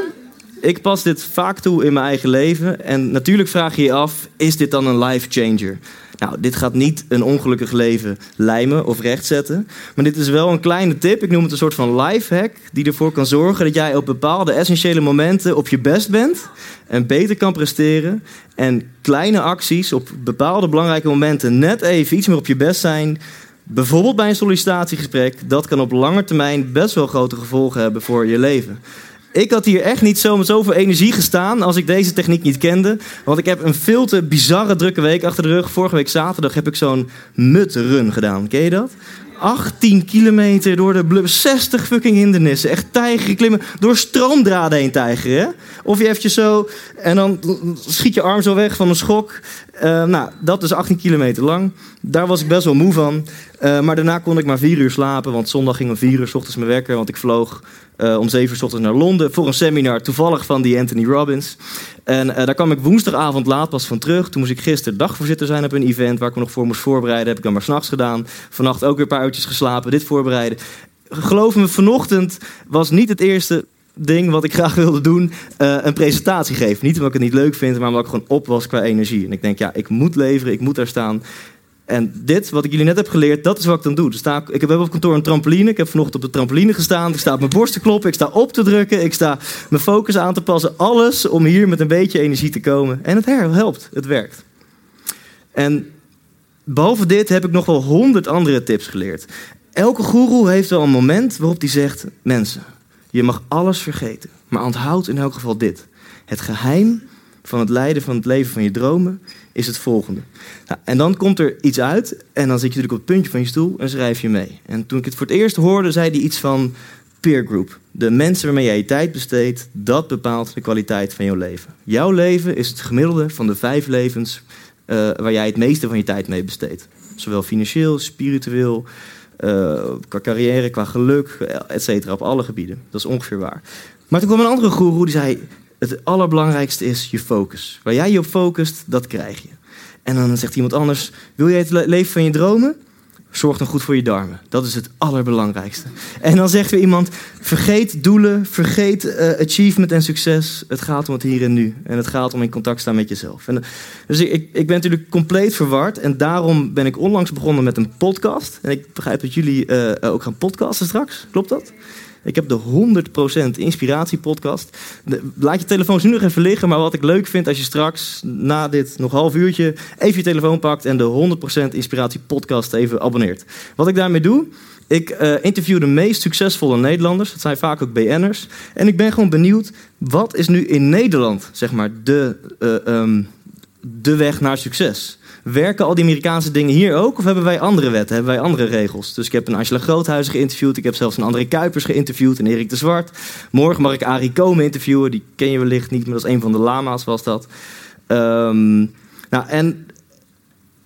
ik pas dit vaak toe in mijn eigen leven. En natuurlijk vraag je je af, is dit dan een life changer? Nou, dit gaat niet een ongelukkig leven lijmen of rechtzetten. Maar dit is wel een kleine tip. Ik noem het een soort van life hack. Die ervoor kan zorgen dat jij op bepaalde essentiële momenten op je best bent. En beter kan presteren. En kleine acties op bepaalde belangrijke momenten net even iets meer op je best zijn. Bijvoorbeeld bij een sollicitatiegesprek. Dat kan op lange termijn best wel grote gevolgen hebben voor je leven. Ik had hier echt niet zo met zoveel energie gestaan als ik deze techniek niet kende. Want ik heb een veel te bizarre drukke week achter de rug. Vorige week zaterdag heb ik zo'n mutrun gedaan. Ken je dat? 18 kilometer door de blub, 60 fucking hindernissen. Echt tijgeren, klimmen, door stroomdraden heen tijgeren. Of je eventjes zo, en dan schiet je arm zo weg van een schok. Eh, nou, dat is 18 kilometer lang. Daar was ik best wel moe van. Eh, maar daarna kon ik maar 4 uur slapen, want zondag ging om 4 uur s ochtends mijn wekker. Want ik vloog eh, om 7 uur s ochtends naar Londen voor een seminar, toevallig van die Anthony Robbins. En eh, daar kwam ik woensdagavond laat pas van terug. Toen moest ik gisteren dagvoorzitter zijn op een event waar ik me nog voor moest voorbereiden. Heb ik dan maar s'nachts gedaan. Vannacht ook weer een paar uurtjes geslapen, dit voorbereiden. Geloof me, vanochtend was niet het eerste ding wat ik graag wilde doen, een presentatie geven. Niet omdat ik het niet leuk vind, maar omdat ik gewoon op was qua energie. En ik denk, ja, ik moet leveren, ik moet daar staan. En dit, wat ik jullie net heb geleerd, dat is wat ik dan doe. Ik, ik heb op kantoor een trampoline. Ik heb vanochtend op de trampoline gestaan. Ik sta op mijn borst te kloppen. Ik sta op te drukken. Ik sta mijn focus aan te passen. Alles om hier met een beetje energie te komen. En het helpt. Het werkt. En behalve dit heb ik nog wel honderd andere tips geleerd. Elke goeroe heeft wel een moment waarop hij zegt... Mensen, je mag alles vergeten. Maar onthoud in elk geval dit. Het geheim van het leiden van het leven van je dromen is het volgende. Nou, en dan komt er iets uit en dan zit je natuurlijk op het puntje van je stoel en schrijf je mee. En toen ik het voor het eerst hoorde, zei hij iets van peer group. De mensen waarmee jij je tijd besteedt, dat bepaalt de kwaliteit van jouw leven. Jouw leven is het gemiddelde van de vijf levens eh, waar jij het meeste van je tijd mee besteedt. Zowel financieel, spiritueel, eh, qua carrière, qua geluk, et cetera, op alle gebieden. Dat is ongeveer waar. Maar toen kwam een andere goeroe die zei... het allerbelangrijkste is je focus. Waar jij je op focust, dat krijg je. En dan zegt iemand anders... wil jij het le- leven van je dromen? Zorg dan goed voor je darmen. Dat is het allerbelangrijkste. En dan zegt weer iemand... vergeet doelen, vergeet eh, achievement en succes. Het gaat om het hier en nu. En het gaat om in contact staan met jezelf. En, dus ik, ik, ik ben natuurlijk compleet verward. En daarom ben ik onlangs begonnen met een podcast. En ik begrijp dat jullie eh, ook gaan podcasten straks. Klopt dat? Ik heb de 100% inspiratiepodcast. De- Laat je telefoons nu nog even liggen. Maar wat ik leuk vind als je straks na dit nog half uurtje even je telefoon pakt en de 100% inspiratiepodcast even abonneert. Wat ik daarmee doe, ik eh, interview de meest succesvolle Nederlanders. Dat zijn vaak ook BN'ers. En ik ben gewoon benieuwd, wat is nu in Nederland, zeg maar, de, eh, ehm, de weg naar succes? Werken al die Amerikaanse dingen hier ook? Of hebben wij andere wetten? Hebben wij andere regels? Dus ik heb een Angela Groothuizen geïnterviewd. Ik heb zelfs een André Kuipers geïnterviewd. En Erik de Zwart. Morgen mag ik Arie Komen interviewen. Die ken je wellicht niet, maar dat is een van de lama's was dat. Ehm, nou, en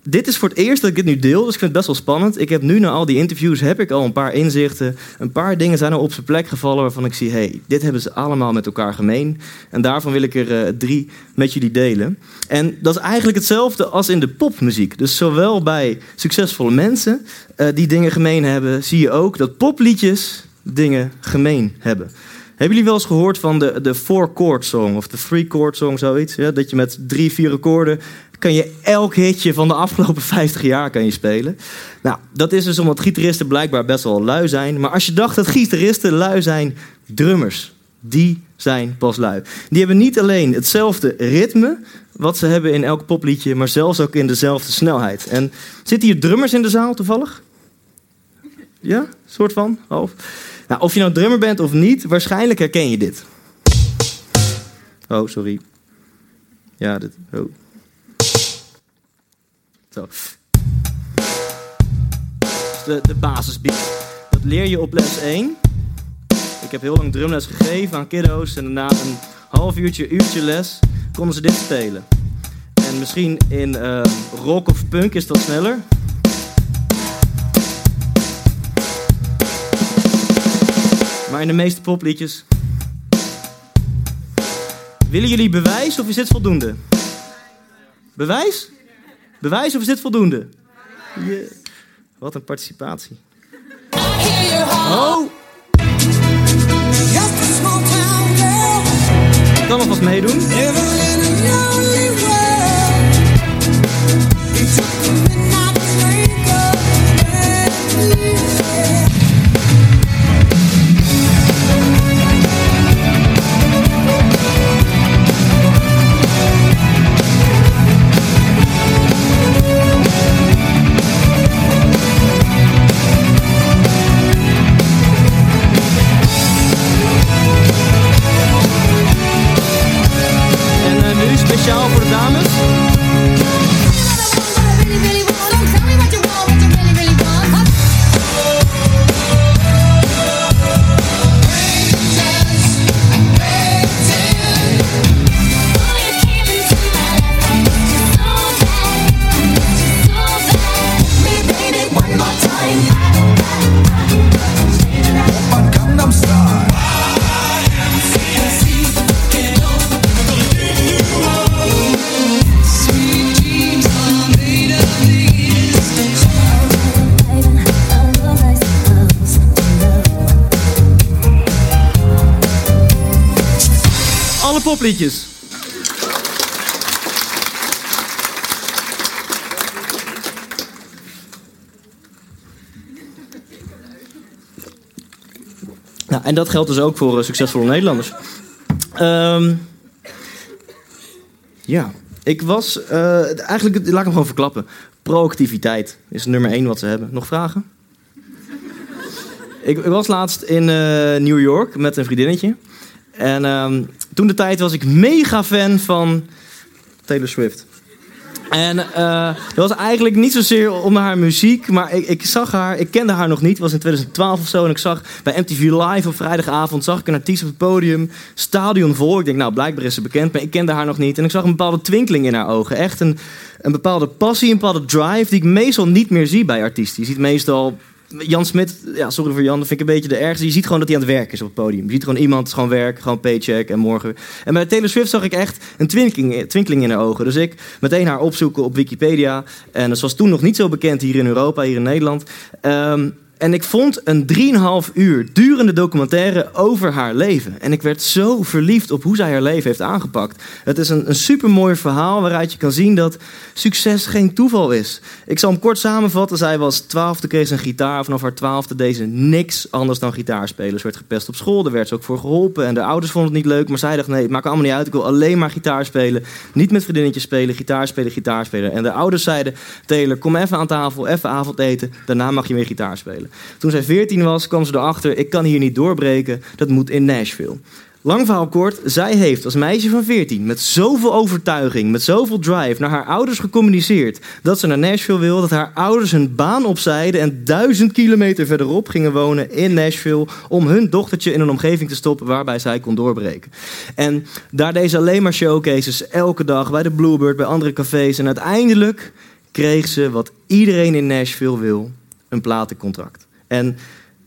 dit is voor het eerst dat ik dit nu deel, dus ik vind het best wel spannend. Ik heb nu na al die interviews heb ik al een paar inzichten. Een paar dingen zijn er op zijn plek gevallen waarvan ik zie... hey, dit hebben ze allemaal met elkaar gemeen. En daarvan wil ik er eh, drie met jullie delen. En dat is eigenlijk hetzelfde als in de popmuziek. Dus zowel bij succesvolle mensen eh, die dingen gemeen hebben... zie je ook dat popliedjes dingen gemeen hebben. Hebben jullie wel eens gehoord van de, de four-chord song of de three-chord song, zoiets? Ja, dat je met drie, vier akkoorden kan je elk hitje van de afgelopen 50 jaar kan je spelen. Nou, dat is dus omdat gitaristen blijkbaar best wel lui zijn. Maar als je dacht dat gitaristen lui zijn, drummers, die zijn pas lui. Die hebben niet alleen hetzelfde ritme, wat ze hebben in elk popliedje, maar zelfs ook in dezelfde snelheid. En zitten hier drummers in de zaal toevallig? Ja, soort van, half. Nou, of je nou drummer bent of niet, waarschijnlijk herken je dit. Oh, sorry. Ja, dit. Oh. Zo. De, de basisbeat. Dat leer je op les 1. Ik heb heel lang drumles gegeven aan kiddo's. En na een half uurtje, uurtje les, konden ze dit spelen. En misschien in eh, rock of punk is dat sneller. Maar in de meeste popliedjes. Willen jullie bewijs of is dit voldoende? Bewijs? Bewijs of is dit voldoende? Wat een participatie. Oh! Ik kan alvast meedoen. Eh, Alle popliedjes. Nou, en dat geldt dus ook voor eh, succesvolle Nederlanders. Ehm, ja, ik was eh, eigenlijk, laat ik hem gewoon verklappen. Proactiviteit is nummer één wat ze hebben. Nog vragen? ik, ik was laatst in eh, New York met een vriendinnetje. En ehm, toen de tijd was ik mega fan van Taylor Swift. En eh, dat was eigenlijk niet zozeer om haar muziek, maar ik, ik zag haar, ik kende haar nog niet, was in 2012 of zo. En ik zag bij MTV Live op vrijdagavond, zag ik een artiest op het podium, stadion vol. Ik denk, nou blijkbaar is ze bekend, maar ik kende haar nog niet. En ik zag een bepaalde twinkeling in haar ogen. Echt een, een bepaalde passie, een bepaalde drive die ik meestal niet meer zie bij artiesten. Je ziet meestal Jan Smit, ja, sorry voor Jan, dat vind ik een beetje de ergste. Je ziet gewoon dat hij aan het werk is op het podium. Je ziet gewoon iemand, gewoon werk, gewoon paycheck en morgen. En bij Taylor Swift zag ik echt een twinkeling, twinkeling in haar ogen. Dus ik meteen haar opzoeken op Wikipedia. En dat was toen nog niet zo bekend hier in Europa, hier in Nederland. Ehm, en ik vond een 3,5 uur durende documentaire over haar leven. En ik werd zo verliefd op hoe zij haar leven heeft aangepakt. Het is een, een supermooi verhaal waaruit je kan zien dat succes geen toeval is. Ik zal hem kort samenvatten. Zij was 12, toen kreeg ze een gitaar. Vanaf haar 12 deed ze niks anders dan gitaar spelen. Ze werd gepest op school, daar werd ze ook voor geholpen. En de ouders vonden het niet leuk, maar zij dacht nee, het maakt allemaal niet uit. Ik wil alleen maar gitaar spelen. Niet met vriendinnetjes spelen, gitaar spelen, gitaar spelen. En de ouders zeiden, Taylor, kom even aan tafel, even avondeten. Daarna mag je weer gitaar spelen. Toen zij 14 was, kwam ze erachter, ik kan hier niet doorbreken. Dat moet in Nashville. Lang verhaal kort, zij heeft als meisje van 14 met zoveel overtuiging, met zoveel drive naar haar ouders gecommuniceerd dat ze naar Nashville wil, dat haar ouders hun baan opzijden en duizend kilometer verderop gingen wonen in Nashville om hun dochtertje in een omgeving te stoppen waarbij zij kon doorbreken. En daar deze alleen maar showcases elke dag bij de Bluebird, bij andere cafés en uiteindelijk kreeg ze wat iedereen in Nashville wil, een platencontract. En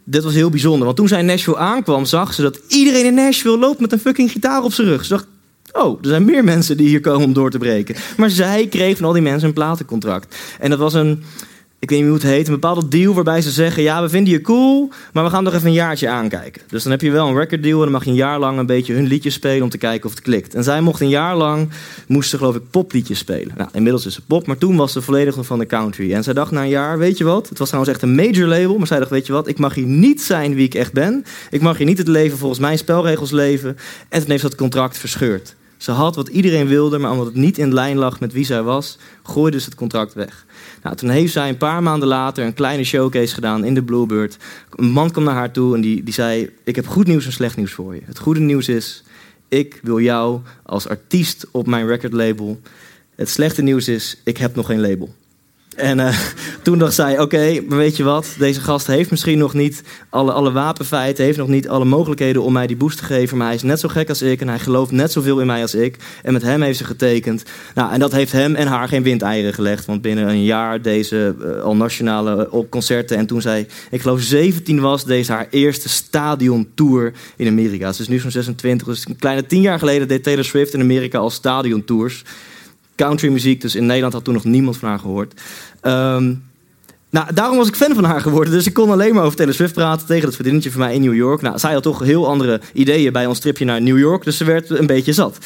dit was heel bijzonder, want toen zij in Nashville aankwam, zag ze dat iedereen in Nashville loopt met een fucking gitaar op zijn rug. Ze dacht, oh, er zijn meer mensen die hier komen om door te breken. Maar zij kreeg van al die mensen een platencontract. En dat was een, ik weet niet hoe het heet, een bepaalde deal waarbij ze zeggen, ja, we vinden je cool, maar we gaan nog even een jaartje aankijken. Dus dan heb je wel een record deal en dan mag je een jaar lang een beetje hun liedjes spelen om te kijken of het klikt. En zij mocht een jaar lang, moest ze geloof ik popliedjes spelen. Nou, inmiddels is ze pop, maar toen was ze volledig van de country. En zij dacht na een jaar, weet je wat, het was trouwens echt een major label, maar zij dacht, weet je wat, ik mag hier niet zijn wie ik echt ben. Ik mag hier niet het leven volgens mijn spelregels leven. En toen heeft ze dat contract verscheurd. Ze had wat iedereen wilde, maar omdat het niet in lijn lag met wie zij was, gooide ze het contract weg. Nou, toen heeft zij een paar maanden later een kleine showcase gedaan in de Bluebird. Een man kwam naar haar toe en die, die zei: Ik heb goed nieuws en slecht nieuws voor je. Het goede nieuws is: ik wil jou als artiest op mijn recordlabel. Het slechte nieuws is: ik heb nog geen label. En eh, toen dacht zij, oké, maar weet je wat? Deze gast heeft misschien nog niet alle, alle wapenfeiten, heeft nog niet alle mogelijkheden om mij die boost te geven. Maar hij is net zo gek als ik en hij gelooft net zoveel in mij als ik. En met hem heeft ze getekend. Nou, en dat heeft hem en haar geen windeieren gelegd. Want binnen een jaar deze eh, al nationale op concerten. En toen zij, ik geloof 17 was, deze haar eerste stadiontour in Amerika. Ze is nu zo'n 26, dus een kleine 10 jaar geleden deed Taylor Swift in Amerika al stadiontours countrymuziek. Dus in Nederland had toen nog niemand van haar gehoord. Ehm, nou, daarom was ik fan van haar geworden. Dus ik kon alleen maar over Taylor Swift praten tegen dat vriendinnetje van mij in New York. Nou, zij had toch heel andere ideeën bij ons tripje naar New York. Dus ze werd een beetje zat.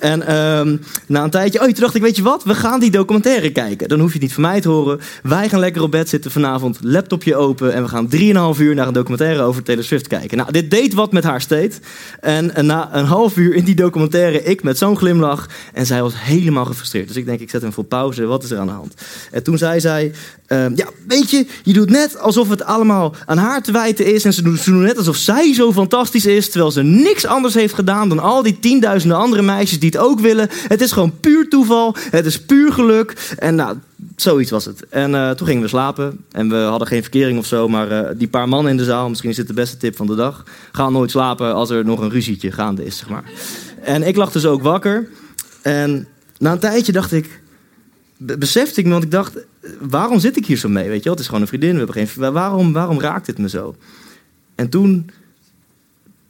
En ehm, na een tijdje, oh, toen dacht ik, weet je wat? We gaan die documentaire kijken. Dan hoef je het niet van mij te horen. Wij gaan lekker op bed zitten vanavond, laptopje open. En we gaan 3,5 uur naar een documentaire over Taylor Swift kijken. Nou, dit deed wat met haar. En, en na een half uur in die documentaire, ik met zo'n glimlach. En zij was helemaal gefrustreerd. Dus ik denk, ik zet hem voor pauze. Wat is er aan de hand? En toen zei zij, ehm, ja, weet je, je doet net alsof het allemaal aan haar te wijten is. En ze doen, ze doen net alsof zij zo fantastisch is. Terwijl ze niks anders heeft gedaan dan al die tienduizenden andere meisjes die het ook willen. Het is gewoon puur toeval. Het is puur geluk. En nou, zoiets was het. En eh, toen gingen we slapen. En we hadden geen verkering of zo. Maar eh, die paar mannen in de zaal, misschien is dit de beste tip van de dag. Gaan nooit slapen als er nog een ruzietje gaande is, zeg maar. En ik lag dus ook wakker. En na een tijdje dacht ik, be- besefte ik me, want ik dacht, waarom zit ik hier zo mee? Weet je wel, het is gewoon een vriendin, we hebben geen, waarom, waarom raakt dit me zo? En toen,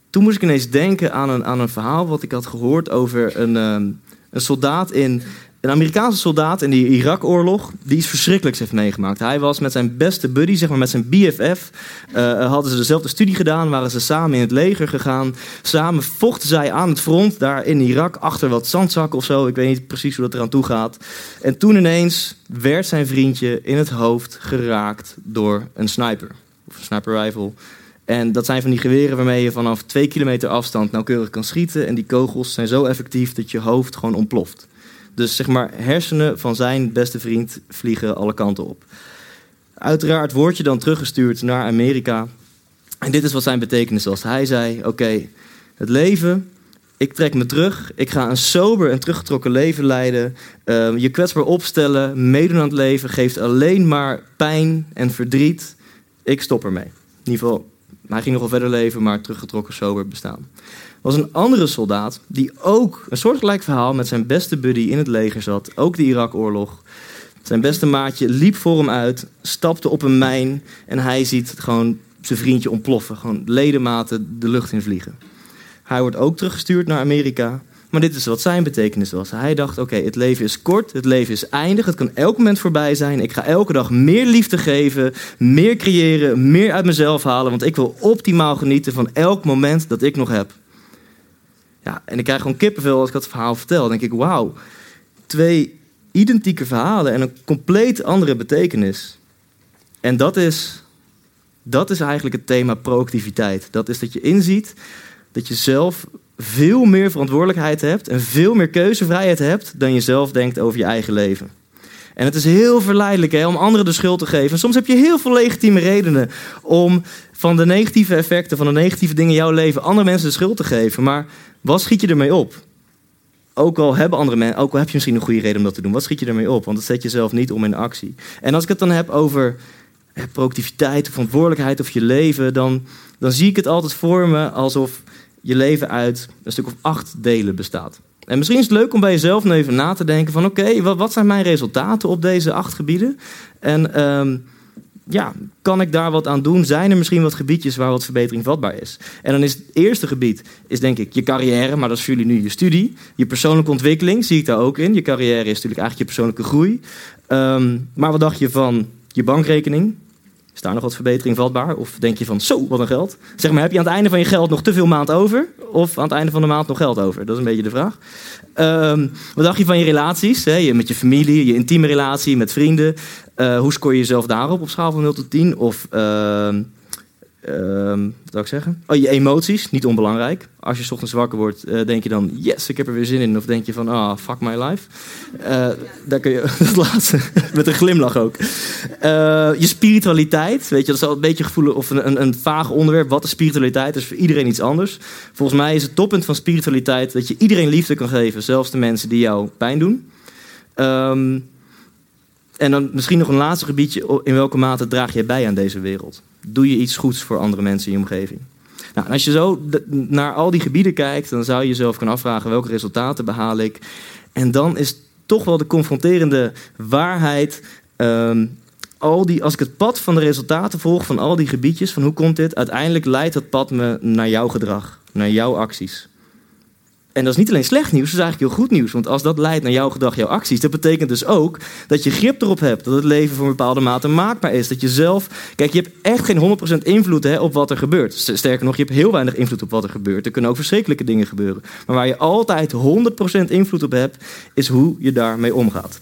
toen moest ik ineens denken aan een, aan een verhaal wat ik had gehoord over een, ehm, een soldaat in, een Amerikaanse soldaat in die Irak-oorlog, die iets verschrikkelijks heeft meegemaakt. Hij was met zijn beste buddy, zeg maar met zijn BFF, eh, hadden ze dezelfde studie gedaan, waren ze samen in het leger gegaan. Samen vochten zij aan het front, daar in Irak, achter wat zandzakken of zo. Ik weet niet precies hoe dat eraan toe gaat. En toen ineens werd zijn vriendje in het hoofd geraakt door een sniper. Of een sniper rifle. En dat zijn van die geweren waarmee je vanaf twee kilometer afstand nauwkeurig kan schieten. En die kogels zijn zo effectief dat je hoofd gewoon ontploft. Dus zeg maar, hersenen van zijn beste vriend vliegen alle kanten op. Uiteraard word je dan teruggestuurd naar Amerika. En dit is wat zijn betekenis was. Hij zei: Oké, het leven, ik trek me terug. Ik ga een sober en teruggetrokken leven leiden. Ehm, je kwetsbaar opstellen, meedoen aan het leven, geeft alleen maar pijn en verdriet. Ik stop ermee. In ieder geval, hij ging nog wel verder leven, maar teruggetrokken, sober bestaan. Er was een andere soldaat die ook een soortgelijk verhaal met zijn beste buddy in het leger zat. Ook de Irak-oorlog. Zijn beste maatje liep voor hem uit, stapte op een mijn en hij ziet gewoon zijn vriendje ontploffen. Gewoon ledematen de lucht in vliegen. Hij wordt ook teruggestuurd naar Amerika. Maar dit is wat zijn betekenis was. Hij dacht, oké, het leven is kort, het leven is eindig, het kan elk moment voorbij zijn. Ik ga elke dag meer liefde geven, meer creëren, meer uit mezelf halen. Want ik wil optimaal genieten van elk moment dat ik nog heb. Ja, en ik krijg gewoon kippenvel als ik dat verhaal vertel. Dan denk ik, wauw, twee identieke verhalen en een compleet andere betekenis. En dat is, dat is eigenlijk het thema proactiviteit. Dat is dat je inziet dat je zelf veel meer verantwoordelijkheid hebt en veel meer keuzevrijheid hebt dan je zelf denkt over je eigen leven. En het is heel verleidelijk hè, om anderen de schuld te geven. Soms heb je heel veel legitieme redenen om van de negatieve effecten, van de negatieve dingen in jouw leven, andere mensen de schuld te geven. Maar wat schiet je ermee op? Ook al hebben andere mensen, ook al heb je misschien een goede reden om dat te doen, wat schiet je ermee op? Want het zet jezelf niet om in actie. En als ik het dan heb over productiviteit verantwoordelijkheid of je leven, dan, dan zie ik het altijd voor me alsof je leven uit een stuk of acht delen bestaat. En misschien is het leuk om bij jezelf nu even na te denken van oké, wat, wat zijn mijn resultaten op deze acht gebieden? En ehm, ja, kan ik daar wat aan doen? Zijn er misschien wat gebiedjes waar wat verbetering vatbaar is? En dan is het eerste gebied, is denk ik je carrière, maar dat is voor jullie nu je studie. Je persoonlijke ontwikkeling zie ik daar ook in. Je carrière is natuurlijk eigenlijk je persoonlijke groei. Ehm, maar wat dacht je van je bankrekening? Is daar nog wat verbetering vatbaar? Of denk je van, zo, wat een geld? Zeg maar, heb je aan het einde van je geld nog te veel maand over? Of aan het einde van de maand nog geld over? Dat is een beetje de vraag. Ehm, wat dacht je van je relaties? Je, met je familie, je intieme relatie, met vrienden. Eh, hoe scoor je jezelf daarop op schaal van 0 tot 10? Of ehm, ehm, wat zou ik zeggen? Oh, je emoties, niet onbelangrijk. Als je ochtends wakker wordt, eh, denk je dan, yes, ik heb er weer zin in. Of denk je van, ah, fuck my life. Eh, daar kun je, dat laatste, met een glimlach ook. Eh, je spiritualiteit, weet je, dat is al een beetje gevoelig of een, een, een vaag onderwerp. Wat is spiritualiteit? Is voor iedereen iets anders. Volgens mij is het toppunt van spiritualiteit dat je iedereen liefde kan geven, zelfs de mensen die jou pijn doen. Ehm, en dan misschien nog een laatste gebiedje. In welke mate draag jij bij aan deze wereld? Doe je iets goeds voor andere mensen in je omgeving? Nou, als je zo naar al die gebieden kijkt, dan zou je jezelf kunnen afvragen welke resultaten behaal ik. En dan is toch wel de confronterende waarheid. ehm, al die, als ik het pad van de resultaten volg van al die gebiedjes, van hoe komt dit? Uiteindelijk leidt dat pad me naar jouw gedrag, naar jouw acties. En dat is niet alleen slecht nieuws, dat is eigenlijk heel goed nieuws. Want als dat leidt naar jouw gedrag, jouw acties, dat betekent dus ook dat je grip erop hebt. Dat het leven voor een bepaalde mate maakbaar is. Dat je zelf. Kijk, je hebt echt geen 100% invloed hè, op wat er gebeurt. Sterker nog, je hebt heel weinig invloed op wat er gebeurt. Er kunnen ook verschrikkelijke dingen gebeuren. Maar waar je altijd 100% invloed op hebt, is hoe je daarmee omgaat.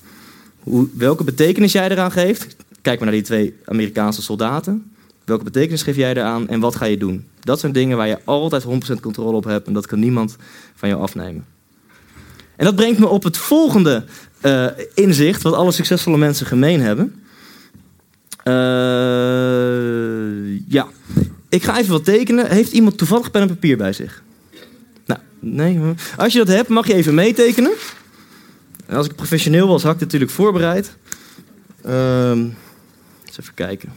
Hoe, welke betekenis jij eraan geeft. Kijk maar naar die twee Amerikaanse soldaten. Welke betekenis geef jij eraan en wat ga je doen? Dat zijn dingen waar je altijd 100% controle op hebt en dat kan niemand van jou afnemen. En dat brengt me op het volgende eh, inzicht, wat alle succesvolle mensen gemeen hebben. Eh, ja, ik ga even wat tekenen. Heeft iemand toevallig pen en papier bij zich? Nou, nee. Als je dat hebt, mag je even meetekenen. En als ik professioneel was, had ik dit natuurlijk voorbereid. Ehm, eens even kijken.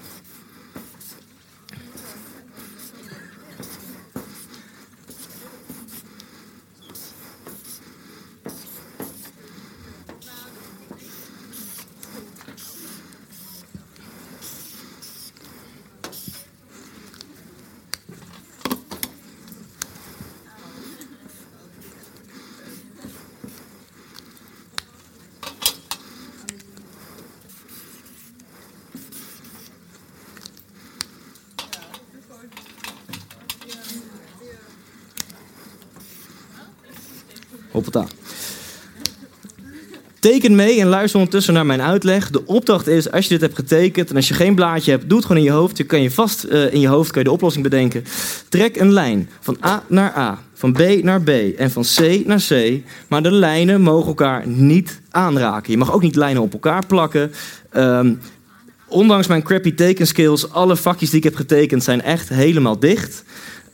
Teken mee en luister ondertussen naar mijn uitleg. De opdracht is, als je dit hebt getekend en als je geen blaadje hebt, doe het gewoon in je hoofd. Je kan je vast eh, in je hoofd kan je de oplossing bedenken. Trek een lijn van A naar A, van B naar B en van C naar C. Maar de lijnen mogen elkaar niet aanraken. Je mag ook niet lijnen op elkaar plakken. Ehm, ondanks mijn crappy tekenskills, alle vakjes die ik heb getekend zijn echt helemaal dicht.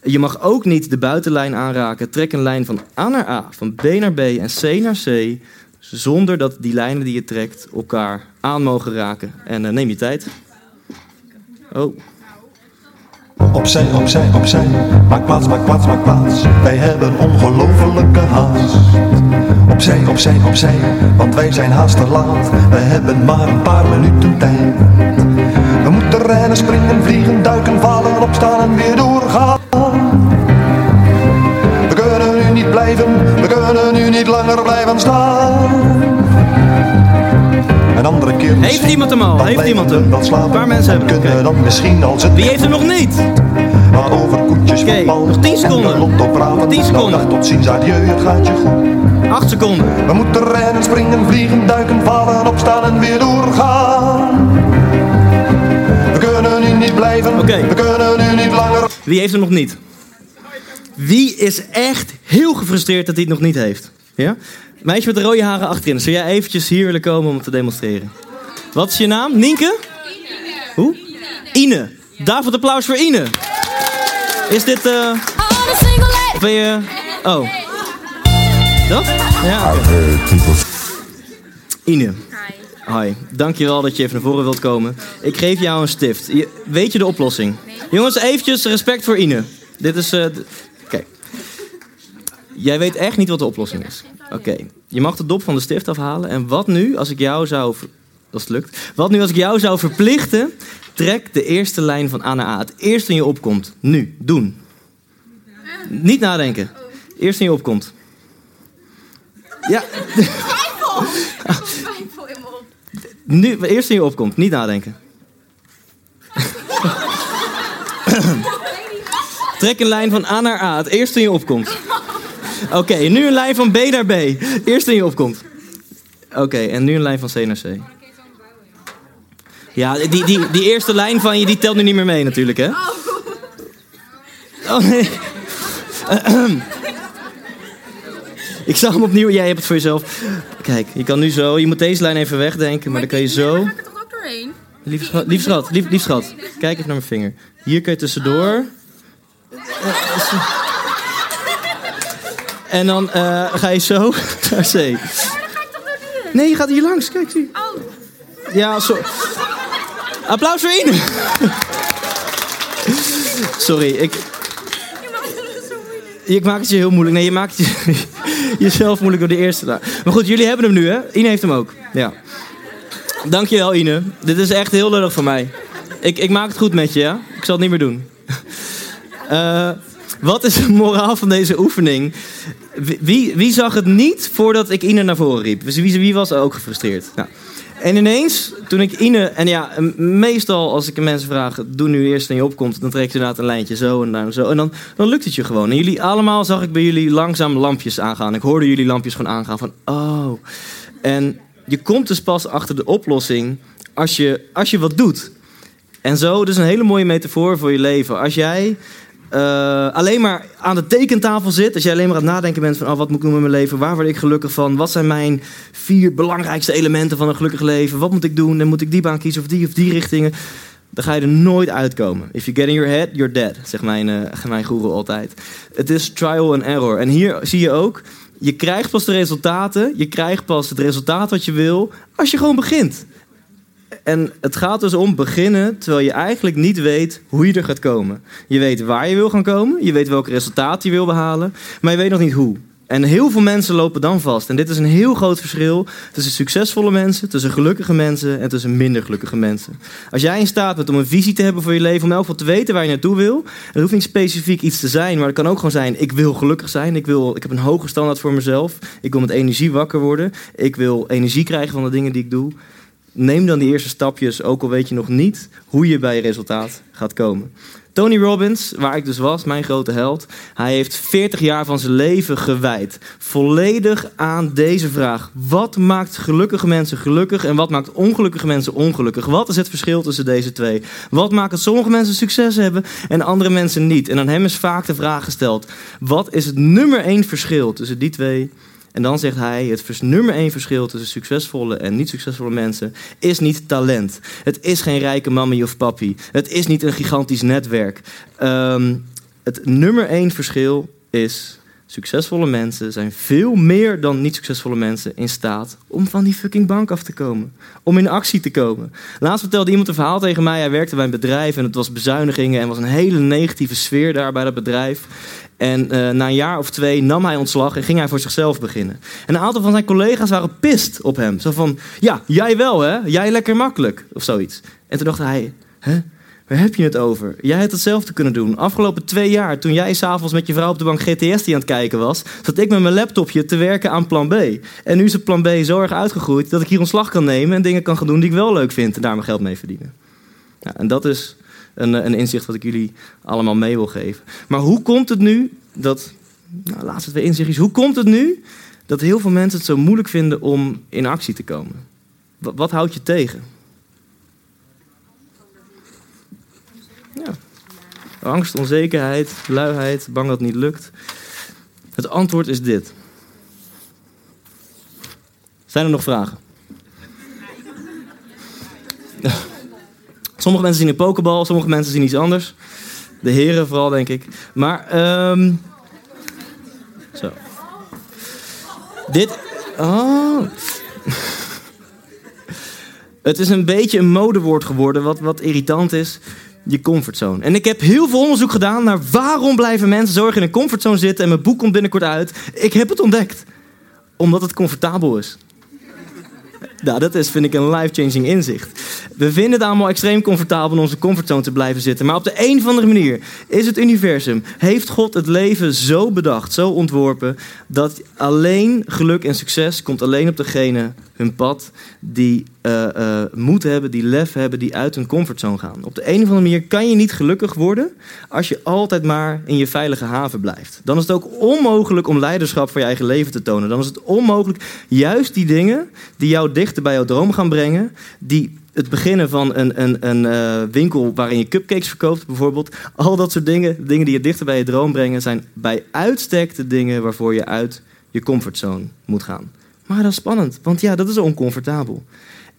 Je mag ook niet de buitenlijn aanraken. Trek een lijn van A naar A, van B naar B en C naar C. Zonder dat die lijnen die je trekt elkaar aan mogen raken. En eh, neem je tijd. Oh, Opzij, opzij, opzij. Maak plaats, maak plaats, maak plaats. Wij hebben ongelofelijke haast. Opzij, opzij, opzij. Want wij zijn haast te laat. We hebben maar een paar minuten tijd. We moeten rennen, springen, vliegen, duiken, vallen, opstaan en weer doorgaan. Blijven, we kunnen nu niet langer blijven staan. Een andere keer misschien, iemand hem al? Heeft iemand hem? wel slapen. Een paar mensen hebben hem, Kunnen dan misschien als het wie heeft hem nog niet? maar over koetjes, Oké, voetbal nog 10 en seconden. praten. 10 seconden. Nou, tot ziens, adieu, het gaat je goed. Acht seconden. We moeten rennen, springen, vliegen, duiken, vallen, opstaan en weer doorgaan. We kunnen nu niet blijven, we kunnen nu niet langer. Wie heeft hem nog niet? Wie is echt heel gefrustreerd dat hij het nog niet heeft? Ja? Meisje met de rode haren achterin. Zou jij eventjes hier willen komen om het te demonstreren? Wat is je naam? Nienke? Hoe? Ine. Daarvoor applaus voor Ine. Is dit... eh leg. ben je... Oh. Dat? Ja, oké. Ine. Hi. Dankjewel dat je even naar voren wilt komen. Ik geef jou een stift. Je- weet je de oplossing? Jongens, eventjes respect voor Ine. Dit is... eh. Jij weet echt niet wat de oplossing is. Oké. Je mag de dop van de stift afhalen. En wat nu als ik jou zou... Als het lukt. Wat nu als ik jou zou verplichten... Trek de eerste lijn van A naar A. Het eerste in je opkomt. Nu. Doen. Niet nadenken. Eerst in je opkomt. Ja. Nu, eerst in je opkomt, niet nadenken. Trek een lijn van A naar A, het eerste in je opkomt. Oké, nu een lijn van B naar B, eerst in je opkomt. Oké, en nu een lijn van C naar C. Ja, die, die, die eerste lijn van je, die telt nu niet meer mee natuurlijk, hè? Oh nee. Ik zal hem opnieuw. Jij hebt het voor jezelf. Kijk, je kan nu zo. Je moet deze lijn even wegdenken, maar dan kan je zo. Er toch ook doorheen? Lief schat, lief schat, lief, lief schat. Kijk even naar mijn vinger. Hier kan je tussendoor. En dan eh, ga je zo naar C. Nee, je gaat hier langs. Kijk, zie. Oh, Ja, zo. Applaus voor Ine. Sorry, ik, ik maak het je heel moeilijk. Nee, je maakt het je, jezelf moeilijk door de eerste. daar. Maar goed, jullie hebben hem nu, hè? Ine heeft hem ook. Ja. Dankjewel, Ine. Dit is echt heel lullig voor mij. Ik, ik maak het goed met je, ja? Ik zal het niet meer doen. Eh, wat is de moraal van deze oefening? Wie- Wie, zag het niet voordat ik Ine naar voren riep? Wie, wie was ook gefrustreerd? En ineens, toen ik Ine... En ja, meestal als ik mensen vraag... Doe nu eerst en je opkomt. Dan trek je inderdaad een lijntje zo en dan zo. En dan, dan lukt het je gewoon. En jullie allemaal zag ik bij jullie langzaam lampjes aangaan. Ik hoorde jullie lampjes gewoon aangaan van... Oh. En je komt dus pas achter de oplossing... Als je, als je wat doet. En zo, dus een hele mooie metafoor voor je leven. Als jij eh, alleen maar aan de tekentafel zit, als jij alleen maar aan het nadenken bent van oh, wat moet ik doen met mijn leven, waar word ik gelukkig van, wat zijn mijn vier belangrijkste elementen van een gelukkig leven, wat moet ik doen en moet ik die baan kiezen of die of die richtingen, dan ga je er nooit uitkomen. If you get in your head, you're dead, zegt mijn, eh mijn altijd. Het is trial and error. En hier zie je ook, je krijgt pas de resultaten, je krijgt pas het resultaat wat je wil, als je gewoon begint. En het gaat dus om beginnen terwijl je eigenlijk niet weet hoe je er gaat komen. Je weet waar je wil gaan komen, je weet welk resultaat je wil behalen, maar je weet nog niet hoe. En heel veel mensen lopen dan vast. En dit is een heel groot verschil tussen succesvolle mensen, tussen gelukkige mensen en tussen minder gelukkige mensen. Als jij in staat bent om een visie te hebben voor je leven, om elk geval te weten waar je naartoe wil. Het hoeft niet specifiek iets te zijn, maar het kan ook gewoon zijn: ik wil gelukkig zijn, ik, wil, ik heb een hoge standaard voor mezelf, ik wil met energie wakker worden, ik wil energie krijgen van de dingen die ik doe. Neem dan die eerste stapjes, ook al weet je nog niet hoe je bij je resultaat gaat komen. Tony Robbins, waar ik dus was, mijn grote held, hij heeft 40 jaar van zijn leven gewijd. Volledig aan deze vraag. Wat maakt gelukkige mensen gelukkig en wat maakt ongelukkige mensen ongelukkig? Wat is het verschil tussen deze twee? Wat maakt dat sommige mensen succes hebben en andere mensen niet? En aan hem is vaak de vraag gesteld: wat is het nummer één verschil tussen die twee en dan zegt hij: het nummer één verschil tussen succesvolle en niet succesvolle mensen is niet talent. Het is geen rijke mammy of papi. Het is niet een gigantisch netwerk. Ehm, het nummer één verschil is. Succesvolle mensen zijn veel meer dan niet succesvolle mensen in staat om van die fucking bank af te komen. Om in actie te komen. Laatst vertelde iemand een verhaal tegen mij. Hij werkte bij een bedrijf en het was bezuinigingen en was een hele negatieve sfeer daar bij dat bedrijf. En eh, na een jaar of twee nam hij ontslag en ging hij voor zichzelf beginnen. En een aantal van zijn collega's waren pist op hem. Zo van, ja, jij wel hè? Jij lekker makkelijk. Of zoiets. En toen dacht hij, hè? Waar heb je het over? Jij had hetzelfde kunnen doen. Afgelopen twee jaar, toen jij s'avonds met je vrouw op de bank GTS die aan het kijken was, zat ik met mijn laptopje te werken aan plan B. En nu is het plan B zo erg uitgegroeid dat ik hier ontslag kan nemen en dingen kan gaan doen die ik wel leuk vind en daar mijn geld mee verdienen. Ja, en dat is een, eh, een inzicht wat ik jullie allemaal mee wil geven. Maar hoe komt het nu dat, nou, laatste twee inzichtjes, hoe komt het nu dat heel veel mensen het zo moeilijk vinden om in actie te komen? Wat, wat houdt je tegen? Ja. Angst, onzekerheid, luiheid, bang dat het niet lukt. Het antwoord is dit. Zijn er nog vragen? Sommige mensen zien een pokebal, sommige mensen zien iets anders. De heren vooral, denk ik. Maar, ehm zo. Dit. Oh. Het is een beetje een modewoord geworden, wat, wat irritant is. Je comfortzone. En ik heb heel veel onderzoek gedaan naar waarom blijven mensen zo erg in een comfortzone zitten. En mijn boek komt binnenkort uit. Ik heb het ontdekt. Omdat het comfortabel is. Nou, dat is, vind ik, een life-changing inzicht. We vinden het allemaal extreem comfortabel in onze comfortzone te blijven zitten. Maar op de een of andere manier is het universum, heeft God het leven zo bedacht, zo ontworpen, dat alleen geluk en succes komt alleen op degene hun pad die eh, moed hebben, die lef hebben, die uit hun comfortzone gaan. Op de een of andere manier kan je niet gelukkig worden als je altijd maar in je veilige haven blijft. Dan is het ook onmogelijk om leiderschap voor je eigen leven te tonen. Dan is het onmogelijk juist die dingen die jou dichter bij jouw droom gaan brengen, die het beginnen van een, een, een eh, winkel waarin je cupcakes verkoopt, bijvoorbeeld. Al dat soort dingen, dingen die je dichter bij je droom brengen, zijn bij uitstek de dingen waarvoor je uit je comfortzone moet gaan. Maar dat is spannend, want ja, dat is oncomfortabel.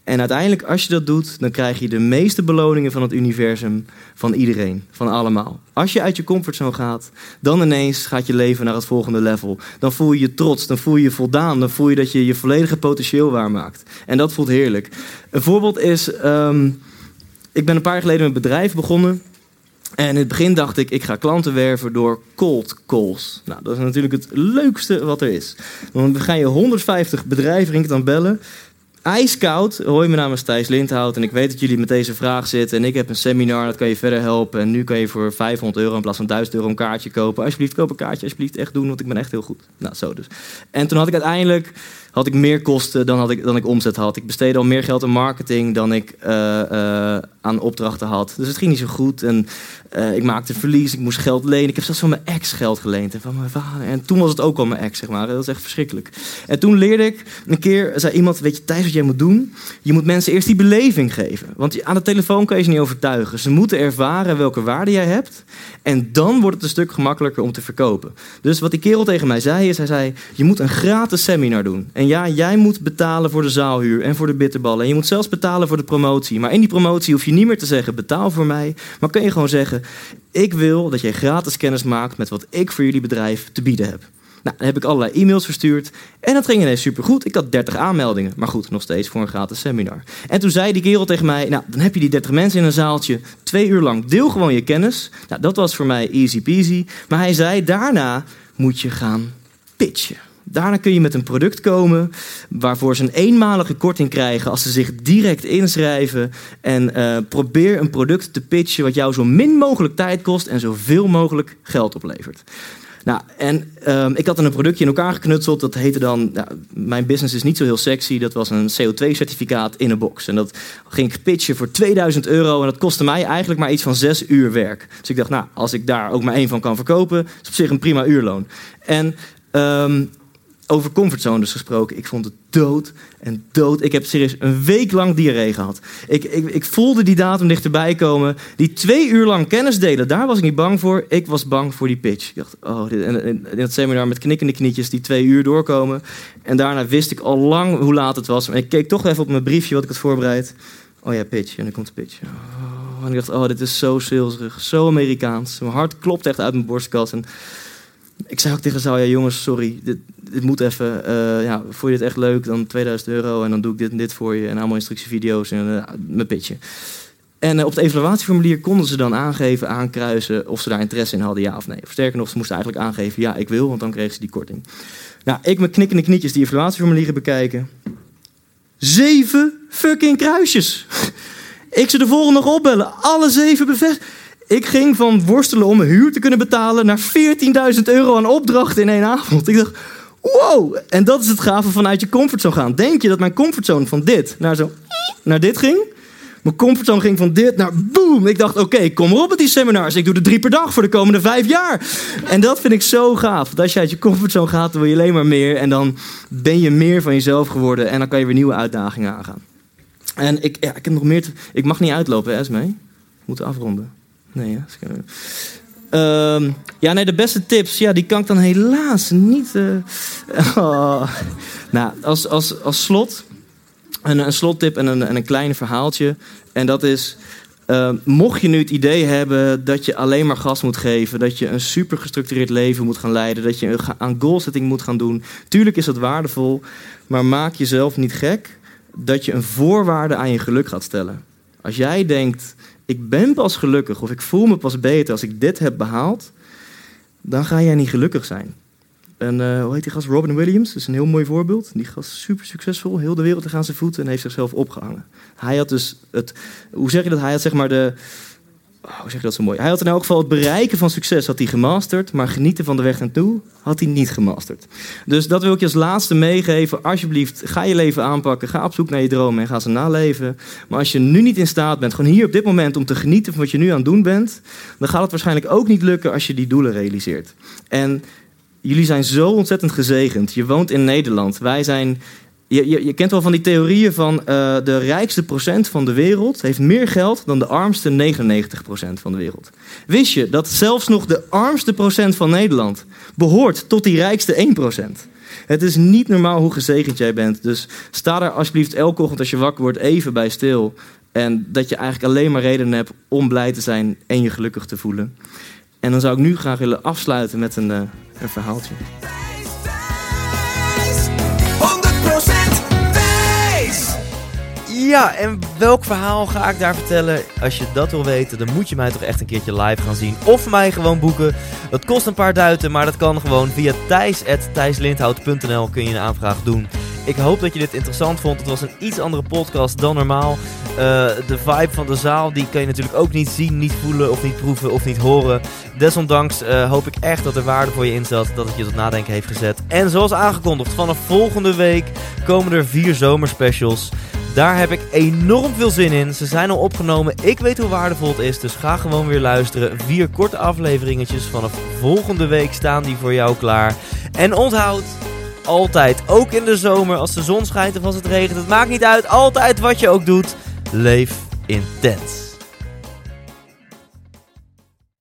En uiteindelijk, als je dat doet, dan krijg je de meeste beloningen van het universum van iedereen, van allemaal. Als je uit je comfortzone gaat, dan ineens gaat je leven naar het volgende level. Dan voel je je trots, dan voel je je voldaan, dan voel je dat je je volledige potentieel waarmaakt. En dat voelt heerlijk. Een voorbeeld is, ehm, ik ben een paar jaar geleden een bedrijf begonnen. En in het begin dacht ik, ik ga klanten werven door cold calls. Nou, dat is natuurlijk het leukste wat er is. Want dan ga je 150 bedrijven ringt dan bellen. Ijskoud. Hoi, mijn naam is Thijs Lindhout en ik weet dat jullie met deze vraag zitten. En ik heb een seminar, dat kan je verder helpen. En nu kan je voor 500 euro in plaats van 1000 euro een kaartje kopen. Alsjeblieft, koop een kaartje, alsjeblieft, echt doen, want ik ben echt heel goed. Nou, zo dus. En toen had ik uiteindelijk had ik meer kosten dan, had ik, dan ik omzet had. Ik besteedde al meer geld aan marketing dan ik eh, eh, aan opdrachten had. Dus het ging niet zo goed. En eh, ik maakte verlies, ik moest geld lenen. Ik heb zelfs van mijn ex geld geleend en van mijn vader. En toen was het ook al mijn ex, zeg maar. Dat is echt verschrikkelijk. En toen leerde ik een keer, zei iemand, weet je Thijs wat jij moet doen? Je moet mensen eerst die beleving geven. Want aan de telefoon kan je ze niet overtuigen. Ze moeten ervaren welke waarde jij hebt. En dan wordt het een stuk gemakkelijker om te verkopen. Dus wat die kerel tegen mij zei, is hij zei... je moet een gratis seminar doen. En ja, jij moet betalen voor de zaalhuur en voor de bitterballen. En je moet zelfs betalen voor de promotie. Maar in die promotie hoef je niet meer te zeggen... betaal voor mij. Maar kun je gewoon zeggen... ik wil dat jij gratis kennis maakt... met wat ik voor jullie bedrijf te bieden heb. Nou, dan heb ik allerlei e-mails verstuurd. En dat ging ineens supergoed. Ik had 30 aanmeldingen. Maar goed, nog steeds voor een gratis seminar. En toen zei die kerel tegen mij... Nou, dan heb je die 30 mensen in een zaaltje. Twee uur lang. Deel gewoon je kennis. Nou, dat was voor mij easy peasy. Maar hij zei, daarna moet je gaan pitchen. Daarna kun je met een product komen waarvoor ze een eenmalige korting krijgen als ze zich direct inschrijven. En eh, probeer een product te pitchen wat jou zo min mogelijk tijd kost en zoveel mogelijk geld oplevert. Nou, en ehm, ik had een productje in elkaar geknutseld. Dat heette dan, nou, mijn business is niet zo heel sexy. Dat was een CO2-certificaat in een box. En dat ging ik pitchen voor 2000 euro. En dat kostte mij eigenlijk maar iets van zes uur werk. Dus ik dacht, nou, als ik daar ook maar één van kan verkopen, is op zich een prima uurloon. En ehm, over comfortzone dus gesproken. Ik vond het dood en dood. Ik heb serieus een week lang diarree gehad. Ik, ik, ik voelde die datum dichterbij komen. Die twee uur lang kennis delen, daar was ik niet bang voor. Ik was bang voor die pitch. Ik dacht, oh, dit, en, het seminar met knikkende knietjes die twee uur doorkomen. En daarna wist ik al lang hoe laat het was. En ik keek toch even op mijn briefje wat ik had voorbereid. Oh ja, pitch. En dan komt de pitch. Oh, en ik dacht, oh, dit is zo salesig, zo Amerikaans. Mijn hart klopt echt uit mijn borstkas. En ik zei ook tegen Zou, ja jongens, sorry, dit, dit moet even. eh, ja, vond je dit echt leuk? Dan 2000 euro en dan doe ik dit en dit voor je. En allemaal instructievideo's en eh, mijn pitje. En eh, op het evaluatieformulier konden ze dan aangeven, aankruisen of ze daar interesse in hadden, ja of nee. Of sterker nog, ze moesten eigenlijk aangeven, ja, ik wil, want dan kregen ze die korting. Nou, ik met knikkende knietjes die evaluatieformulieren bekijken. Zeven fucking kruisjes. Ik ze de volgende nog opbellen. Alle zeven bevestigd. Ik ging van worstelen om mijn huur te kunnen betalen naar 14.000 euro aan opdrachten in één avond. Ik dacht, wow. En dat is het gave vanuit je comfortzone gaan. Denk je dat mijn comfortzone van dit naar zo naar dit ging? Mijn comfortzone ging van dit naar boom. Ik dacht, oké, kom maar op met die seminars. Ik doe er drie per dag voor de komende vijf jaar. En dat vind ik zo gaaf. Als je uit je comfortzone gaat, dan wil je alleen maar meer. En dan ben je meer van jezelf geworden. En dan kan je weer nieuwe uitdagingen aangaan. En ik, ik heb nog meer. Ik mag niet uitlopen, hè, Esme? We moeten afronden. Nee, ja. Ehm, ja, nee, de beste tips, ja, die kan ik dan helaas niet... eh, oh. Nou, als, als, als slot, een, een slottip en een, en een klein verhaaltje. En dat is, eh, mocht je nu het idee hebben dat je alleen maar gas moet geven... dat je een super gestructureerd leven moet gaan leiden... dat je aan goalsetting moet gaan doen... tuurlijk is dat waardevol, maar maak jezelf niet gek... dat je een voorwaarde aan je geluk gaat stellen. Als jij denkt, ik ben pas gelukkig of ik voel me pas beter als ik dit heb behaald... dan ga jij niet gelukkig zijn. En eh, hoe heet die gast? Robin Williams. Dat is een heel mooi voorbeeld. Die gast super succesvol. Heel de wereld tegen aan zijn voeten en heeft zichzelf opgehangen. Hij had dus het... Hoe zeg je dat? Hij had zeg maar de... oh, hoe zeg je dat zo mooi? Hij had in elk geval het bereiken van succes had hij gemasterd. Maar genieten van de weg naartoe had hij niet gemasterd. Dus dat wil ik je als laatste meegeven. Alsjeblieft, ga je leven aanpakken. Ga op zoek naar je dromen en ga ze naleven. Maar als je nu niet in staat bent, gewoon hier op dit moment... om te genieten van wat je nu aan het doen bent... dan gaat het waarschijnlijk ook niet lukken als je die doelen realiseert. En jullie zijn zo ontzettend gezegend. Je woont in Nederland. Wij zijn je, je, je kent wel van die theorieën van eh, de rijkste procent van de wereld heeft meer geld dan de armste 99 procent van de wereld. Wist je dat zelfs nog de armste procent van Nederland behoort tot die rijkste 1 procent? Het is niet normaal hoe gezegend jij bent. Dus sta daar alsjeblieft elke ochtend als je wakker wordt even bij stil. En dat je eigenlijk alleen maar redenen hebt om blij te zijn en je gelukkig te voelen. En dan zou ik nu graag willen afsluiten met een, eh, een verhaaltje. Ja, en welk verhaal ga ik daar vertellen? Als je dat wil weten, dan moet je mij toch echt een keertje live gaan zien. Of mij gewoon boeken. Dat kost een paar duiten, maar dat kan gewoon via thijs.thijslindhout.nl kun je een aanvraag doen. Ik hoop dat je dit interessant vond. Het was een iets andere podcast dan normaal. Eh, de vibe van de zaal, die kan je natuurlijk ook niet zien, niet voelen of niet proeven of niet horen. Desondanks eh, hoop ik echt dat er waarde voor je in zat, dat het je tot nadenken heeft gezet. En zoals aangekondigd, vanaf volgende week komen er vier zomerspecials. Daar heb ik enorm veel zin in. Ze zijn al opgenomen. Ik weet hoe waardevol het is. Dus ga gewoon weer luisteren. Vier korte afleveringetjes vanaf volgende week staan die voor jou klaar. En onthoud, altijd, ook in de zomer, als de zon schijnt of als het regent. Het maakt niet uit. Altijd wat je ook doet. Leef intens.